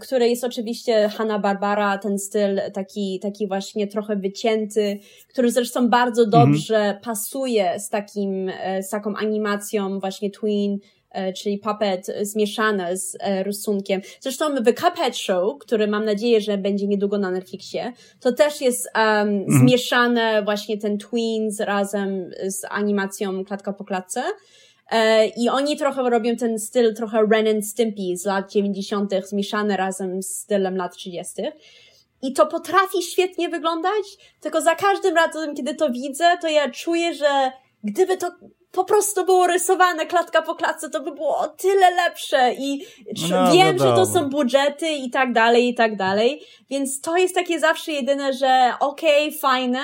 które jest oczywiście Hanna-Barbara, ten styl taki, taki właśnie trochę wycięty, który zresztą bardzo mhm. dobrze mhm. pasuje z takim, e, z taką animacją właśnie tween, e, czyli puppet zmieszane z e, rysunkiem. Zresztą w Cuphead Show, który mam nadzieję, że będzie niedługo na Netflixie, to też jest um, mhm. zmieszane właśnie ten tween razem z animacją klatka po klatce. E, I oni trochę robią ten styl trochę Ren and Stimpy z lat 90. zmieszany razem z stylem lat 30. I to potrafi świetnie wyglądać, tylko za każdym razem, kiedy to widzę, to ja czuję, że gdyby to po prostu było rysowane klatka po klatce, to by było o tyle lepsze i no, wiem, no że to są budżety i tak dalej, i tak dalej, więc to jest takie zawsze jedyne, że okej, okay, fajne,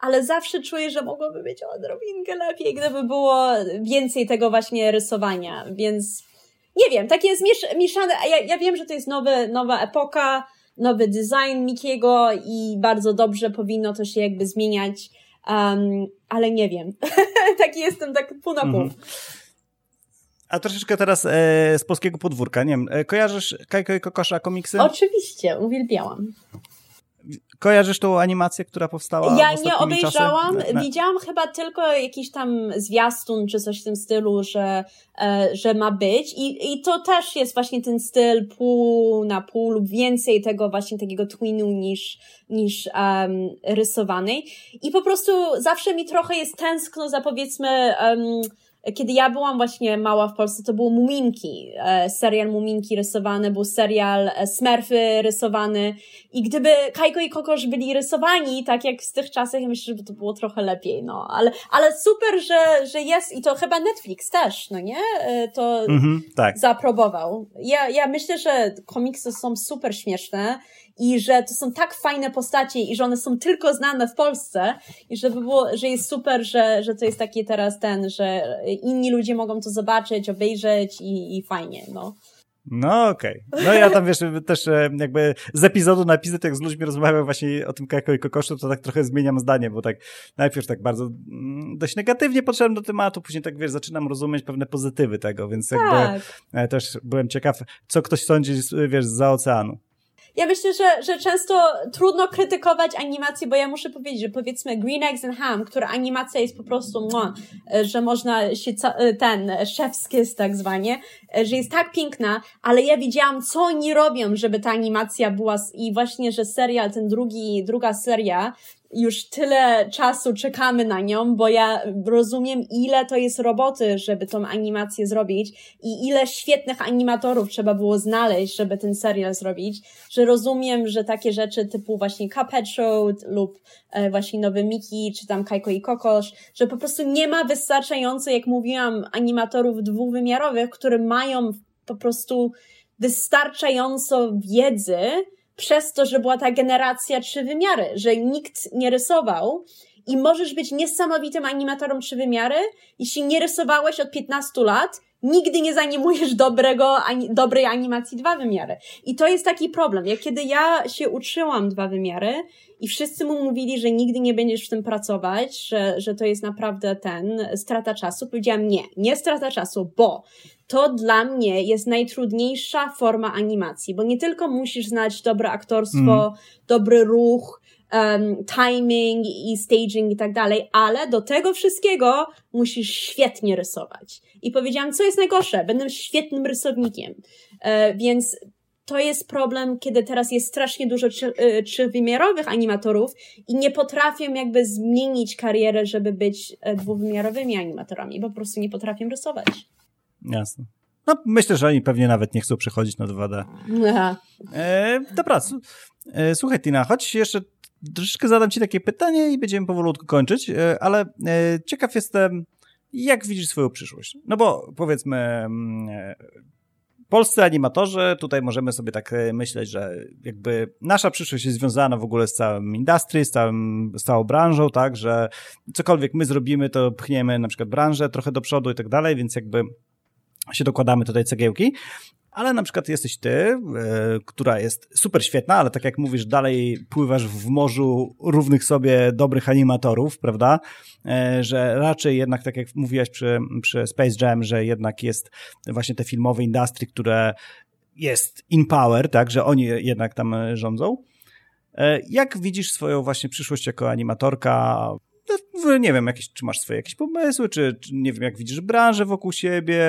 ale zawsze czuję, że mogłoby być odrobinkę lepiej, gdyby było więcej tego właśnie rysowania, więc nie wiem, takie zmiesz mieszane, ja, ja wiem, że to jest nowy, nowa epoka, nowy design Mikiego i bardzo dobrze powinno to się jakby zmieniać, Um, ale nie wiem. Taki jestem tak pół na pół. -hmm. A troszeczkę teraz e, z polskiego podwórka, nie wiem, e, kojarzysz Kajko i Kokosza komiksy? Oczywiście, uwielbiałam. Kojarzysz tą animację, która powstała Ja nie obejrzałam, widziałam chyba tylko jakiś tam zwiastun czy coś w tym stylu, że, e, że ma być. I, i to też jest właśnie ten styl pół na pół lub więcej tego właśnie takiego twinu niż, niż um, rysowanej. I po prostu zawsze mi trochę jest tęskno za powiedzmy um, kiedy ja byłam właśnie mała w Polsce, to było Muminki, e, serial Muminki rysowany, był serial e, Smurfy rysowany i gdyby Kajko i Kokosz byli rysowani tak jak z tych czasach, ja myślę, że to było trochę lepiej, no, ale, ale super, że, że jest i to chyba Netflix też, no nie? E, to mhm, tak. zaprobował. Ja, ja myślę, że komiksy są super śmieszne i że to są tak fajne postacie i że one są tylko znane w Polsce i żeby było, że jest super, że, że to jest taki teraz ten, że inni ludzie mogą to zobaczyć, obejrzeć i, i fajnie, no. No okej. Okay. No ja tam wiesz, też e, jakby z epizodu na epizod, jak z ludźmi rozmawiam właśnie o tym Kajko i Kokoszu, to tak trochę zmieniam zdanie, bo tak najpierw tak bardzo mm, dość negatywnie podszedłem do tematu, później tak wiesz, zaczynam rozumieć pewne pozytywy tego, więc jakby tak. E, też byłem ciekaw, co ktoś sądzi, wiesz, za oceanu ja myślę, że, że często trudno krytykować animację, bo ja muszę powiedzieć, że powiedzmy Green Eggs and Ham, która animacja jest po prostu, no, że można się, ten, szewskies tak zwanie, że jest tak piękna, ale ja widziałam, co oni robią, żeby ta animacja była i właśnie, że serial, ten drugi, druga seria już tyle czasu czekamy na nią, bo ja rozumiem, ile to jest roboty, żeby tą animację zrobić i ile świetnych animatorów trzeba było znaleźć, żeby ten serial zrobić, że rozumiem, że takie rzeczy typu właśnie Cuphead Show lub e, właśnie Nowy Miki, czy tam Kajko i Kokosz, że po prostu nie ma wystarczająco, jak mówiłam, animatorów dwuwymiarowych, które mają po prostu wystarczająco wiedzy, przez to, że była ta generacja trzy wymiary, że nikt nie rysował i możesz być niesamowitym animatorem trzy wymiary, jeśli nie rysowałeś od 15 lat, nigdy nie zanimujesz dobrego, ani, dobrej animacji dwa wymiary. I to jest taki problem. Jak kiedy ja się uczyłam dwa wymiary i wszyscy mu mówili, że nigdy nie będziesz w tym pracować, że, że to jest naprawdę ten, strata czasu, powiedziałam nie, nie strata czasu, bo to dla mnie jest najtrudniejsza forma animacji, bo nie tylko musisz znać dobre aktorstwo, mm. dobry ruch, um, timing i staging i tak dalej, ale do tego wszystkiego musisz świetnie rysować. I powiedziałam, co jest najgorsze, będę świetnym rysownikiem. E, więc to jest problem, kiedy teraz jest strasznie dużo e, trzywymiarowych animatorów i nie potrafią jakby zmienić karierę, żeby być e, dwuwymiarowymi animatorami, bo po prostu nie potrafią rysować. Jasne. No, myślę, że oni pewnie nawet nie chcą przechodzić na 2D. Aha. E, dobra, e, słuchaj Tina, choć jeszcze troszeczkę zadam ci takie pytanie i będziemy powolutku kończyć, e, ale e, ciekaw jestem, jak widzisz swoją przyszłość? No bo powiedzmy, mm, e, polscy animatorzy, tutaj możemy sobie tak myśleć, że jakby nasza przyszłość jest związana w ogóle z całym industry, z, całym, z całą branżą, tak, że cokolwiek my zrobimy, to pchniemy na przykład branżę trochę do przodu i tak dalej, więc jakby się dokładamy tutaj cegiełki, ale na przykład jesteś ty, e, która jest super świetna, ale tak jak mówisz, dalej pływasz w morzu równych sobie dobrych animatorów, prawda? E, że raczej jednak, tak jak mówiłaś przy, przy Space Jam, że jednak jest właśnie te filmowe industry, które jest in power, tak, że oni jednak tam rządzą. E, jak widzisz swoją właśnie przyszłość jako animatorka? No, nie wiem, jakieś, czy masz swoje jakieś pomysły, czy, czy nie wiem, jak widzisz branżę wokół siebie,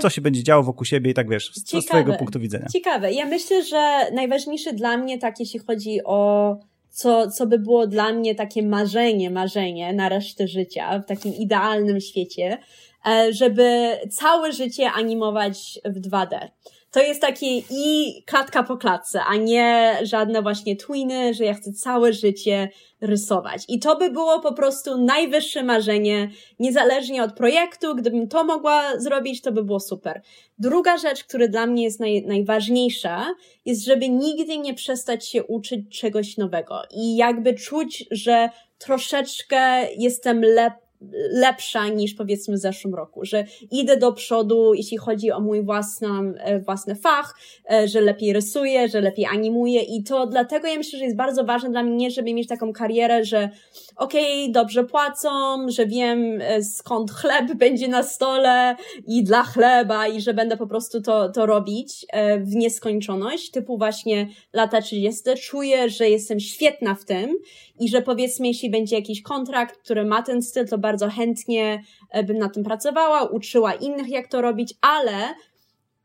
co się będzie działo wokół siebie i tak wiesz, z, z twojego punktu widzenia. Ciekawe. Ja myślę, że najważniejsze dla mnie, tak jeśli chodzi o co, co by było dla mnie takie marzenie, marzenie na resztę życia, w takim idealnym świecie, e, żeby całe życie animować w 2D to jest takie i klatka po klatce, a nie żadne właśnie twiny, że ja chcę całe życie rysować. I to by było po prostu najwyższe marzenie, niezależnie od projektu. Gdybym to mogła zrobić, to by było super. Druga rzecz, która dla mnie jest naj, najważniejsza, jest, żeby nigdy nie przestać się uczyć czegoś nowego i jakby czuć, że troszeczkę jestem lep lepsza niż powiedzmy w zeszłym roku, że idę do przodu, jeśli chodzi o mój własny, e, własny fach, e, że lepiej rysuję, że lepiej animuję i to dlatego ja myślę, że jest bardzo ważne dla mnie, żeby mieć taką karierę, że okej, okay, dobrze płacą, że wiem e, skąd chleb będzie na stole i dla chleba i że będę po prostu to, to robić w nieskończoność, typu właśnie lata 30. Czuję, że jestem świetna w tym i że powiedzmy, jeśli będzie jakiś kontrakt, który ma ten styl, to bardzo chętnie e, bym na tym pracowała, uczyła innych, jak to robić, ale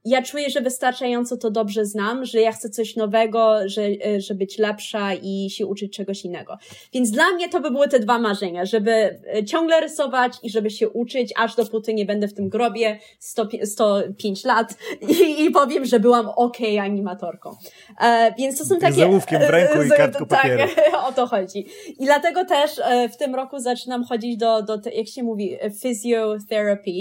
ja czuję, że wystarczająco to dobrze znam, że ja chcę coś nowego, że, e, że być lepsza i się uczyć czegoś innego. Więc dla mnie to by były te dwa marzenia, żeby e, ciągle rysować i żeby się uczyć, aż dopóty nie będę w tym grobie 100, 105 lat i, i powiem, że byłam ok animatorką. E, więc to są takie... Z ołówkiem w ręku i kartką tak, papieru. o to chodzi. I dlatego też e, w tym roku zaczynam chodzić do, do jak się mówi, physiotherapy,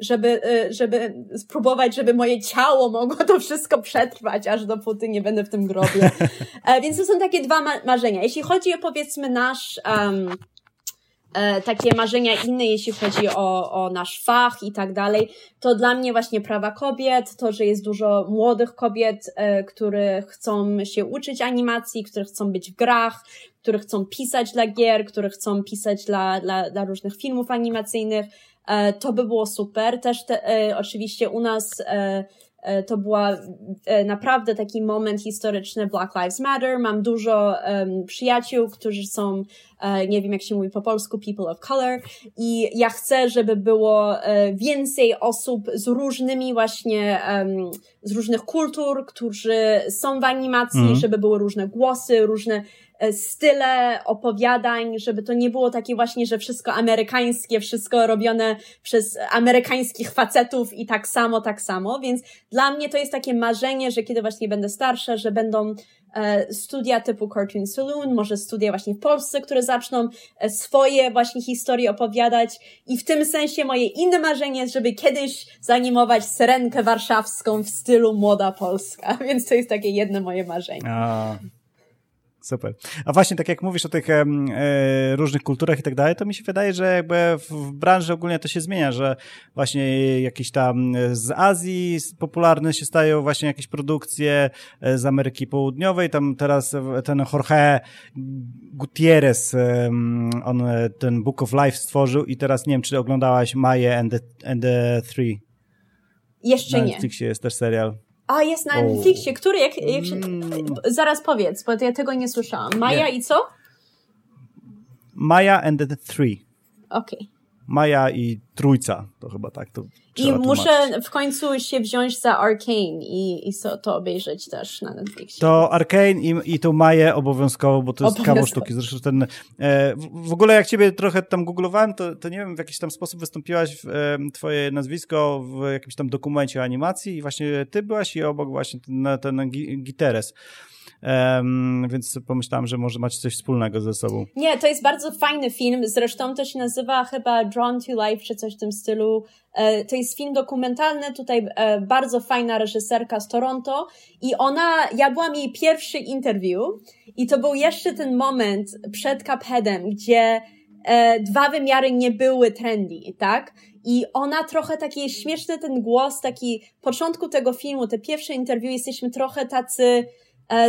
żeby, żeby spróbować, żeby moje ciało mogło to wszystko przetrwać, aż dopóty nie będę w tym grobie. E, więc to są takie dwa ma marzenia. Jeśli chodzi o powiedzmy nasz, um, e, takie marzenia inne, jeśli chodzi o, o nasz fach i tak dalej, to dla mnie właśnie prawa kobiet, to, że jest dużo młodych kobiet, e, które chcą się uczyć animacji, które chcą być w grach, które chcą pisać dla gier, które chcą pisać dla, dla, dla różnych filmów animacyjnych, to by było super. Też te, e, oczywiście u nas e, E, to była e, naprawdę taki moment historyczny Black Lives Matter. Mam dużo um, przyjaciół, którzy są, e, nie wiem jak się mówi po polsku, people of color i ja chcę, żeby było więcej osób z różnymi właśnie, um, z różnych kultur, którzy są w animacji, mm. żeby były różne głosy, różne E, style opowiadań, żeby to nie było takie właśnie, że wszystko amerykańskie, wszystko robione przez amerykańskich facetów i tak samo, tak samo. Więc dla mnie to jest takie marzenie, że kiedy właśnie będę starsza, że będą e, studia typu Cartoon Saloon, może studia właśnie w Polsce, które zaczną e, swoje właśnie historie opowiadać i w tym sensie moje inne marzenie jest, żeby kiedyś zanimować Syrenkę Warszawską w stylu Młoda Polska, więc to jest takie jedno moje marzenie. A. Super. A właśnie tak jak mówisz o tych e, różnych kulturach i tak dalej, to mi się wydaje, że jakby w branży ogólnie to się zmienia, że właśnie jakieś tam z Azji popularne się stają właśnie jakieś produkcje e, z Ameryki Południowej, tam teraz ten Jorge Gutierrez, on ten Book of Life stworzył i teraz nie wiem, czy oglądałaś Maję and the, and the Three. Jeszcze Na nie. Na Netflixie jest też serial. A, jest na Netflixie. Który, jak, jak się... Mm. Zaraz powiedz, bo ja tego nie słyszałam. Maja nie. i co? Maja and the Three. Okej. Okay. Maja i Trójca, to chyba tak to I muszę w końcu się wziąć za Arcane i, i so, to obejrzeć też na Netflixie. To Arcane i, i tą Maję obowiązkowo, bo to jest kawał sztuki. Zresztą ten, e, w, ogóle jak ciebie trochę tam googlowałem, to, to nie wiem, w jakiś tam sposób wystąpiłaś w, e, twoje nazwisko w jakimś tam dokumencie animacji i właśnie ty byłaś i obok właśnie ten, ten Giteres. Um, więc pomyślałam, że może macie coś wspólnego ze sobą. Nie, to jest bardzo fajny film. Zresztą to się nazywa chyba Drawn to Life, czy coś w tym stylu. E, to jest film dokumentalny, tutaj e, bardzo fajna reżyserka z Toronto i ona, ja byłam jej pierwszy interview i to był jeszcze ten moment przed Cupheadem, gdzie e, dwa wymiary nie były trendy, tak? I ona trochę taki śmieszny ten głos, taki początku tego filmu, te pierwsze interview, jesteśmy trochę tacy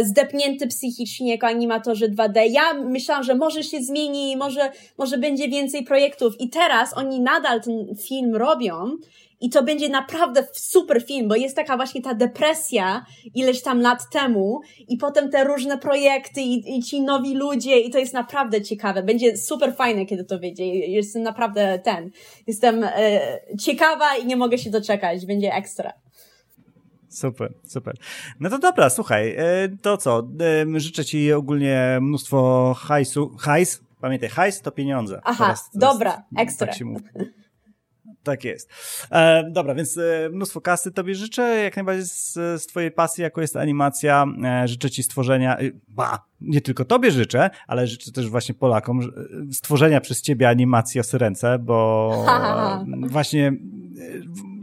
zdepnięty psychicznie jako animatorzy 2D. Ja myślałam, że może się zmieni, może, może będzie więcej projektów i teraz oni nadal ten film robią i to będzie naprawdę super film, bo jest taka właśnie ta depresja ileś tam lat temu i potem te różne projekty i, i ci nowi ludzie i to jest naprawdę ciekawe. Będzie super fajne, kiedy to wyjdzie. Jestem naprawdę ten. Jestem e, ciekawa i nie mogę się doczekać. Będzie ekstra. Super, super. No to dobra, słuchaj, e, to co? E, życzę ci ogólnie mnóstwo hajsu. Hajs? Pamiętaj, hajs to pieniądze. Aha, teraz, dobra, ekstra. Tak się mówi. Tak jest. E, dobra, więc e, mnóstwo kasy tobie życzę, jak najbardziej z, z twojej pasji, jako jest animacja. E, życzę ci stworzenia, e, ba, nie tylko tobie życzę, ale życzę też właśnie Polakom stworzenia przez ciebie animacji o Syrence, bo właśnie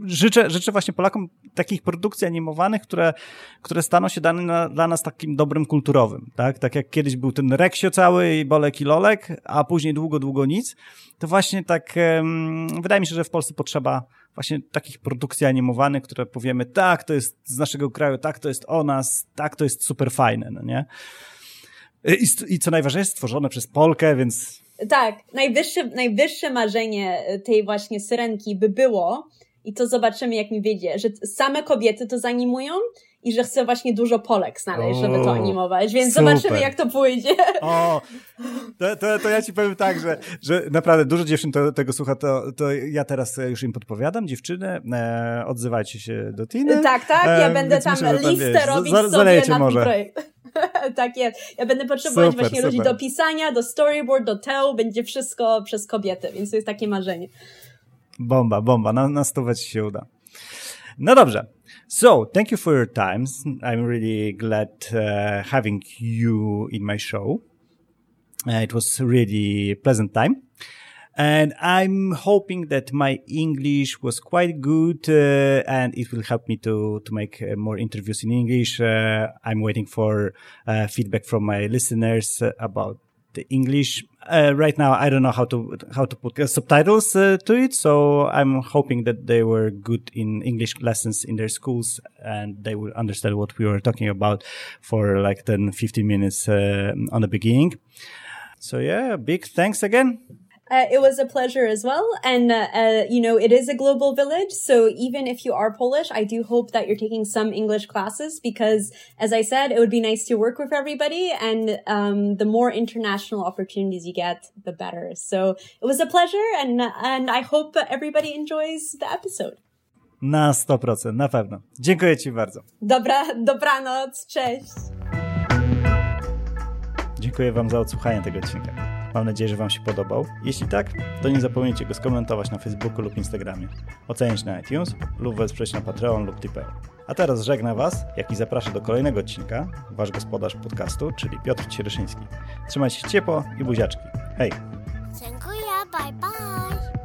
życzę, życzę właśnie Polakom takich produkcji animowanych, które, które staną się dane na, dla nas takim dobrym kulturowym, tak? Tak jak kiedyś był ten Reksio cały i Bolek i Lolek, a później długo, długo nic, to właśnie tak, um, wydaje mi się, że w Polsce potrzeba właśnie takich produkcji animowanych, które powiemy, tak, to jest z naszego kraju, tak, to jest o nas, tak, to jest super fajne, no nie? I, i co najważniejsze, stworzone przez Polkę, więc... Tak, najwyższe, najwyższe marzenie tej właśnie Syrenki by było, i to zobaczymy, jak mi wyjdzie, że same kobiety to zanimują i że chcę właśnie dużo Polek znaleźć, o, żeby to animować, więc super. zobaczymy, jak to pójdzie. O, to, to, to, ja ci powiem tak, że, że naprawdę dużo dziewczyn to, tego słucha, to, to ja teraz już im podpowiadam, dziewczyny, e, odzywajcie się do Tiny. Tak, tak, ja e, będę tam myślę, listę tam, robić za, sobie na może. projekt. tak jest. Ja będę potrzebować super, właśnie super. ludzi do pisania, do storyboard, do tell, będzie wszystko przez kobiety, więc to jest takie marzenie. Bomba, bomba, na, na stówę ci się uda. No dobrze. So, thank you for your time. I'm really glad uh, having you in my show. Uh, it was really pleasant time. And I'm hoping that my English was quite good uh, and it will help me to, to make uh, more interviews in English. Uh, I'm waiting for uh, feedback from my listeners about the English. Uh, right now, I don't know how to how to put uh, subtitles uh, to it, so I'm hoping that they were good in English lessons in their schools and they will understand what we were talking about for like 10, 15 minutes uh, on the beginning. So yeah, big thanks again. Uh, it was a pleasure as well. And, uh, uh, you know, it is a global village. So even if you are Polish, I do hope that you're taking some English classes because, as I said, it would be nice to work with everybody. And, um, the more international opportunities you get, the better. So it was a pleasure. And, and I hope everybody enjoys the episode. Na 100%, na pewno. Dziękuję Ci bardzo. Dobra, dobranoc, cześć. Dziękuję Wam za odsłuchanie tego odcinka. Mam nadzieję, że Wam się podobał. Jeśli tak, to nie zapomnijcie go skomentować na Facebooku lub Instagramie, ocenić na iTunes lub wesprzeć na Patreon lub Tipeo. A teraz żegna Was, jak i zapraszam do kolejnego odcinka, Wasz gospodarz podcastu, czyli Piotr Cieryszyński. Trzymajcie się ciepło i buziaczki. Hej! Dziękuję, bye bye!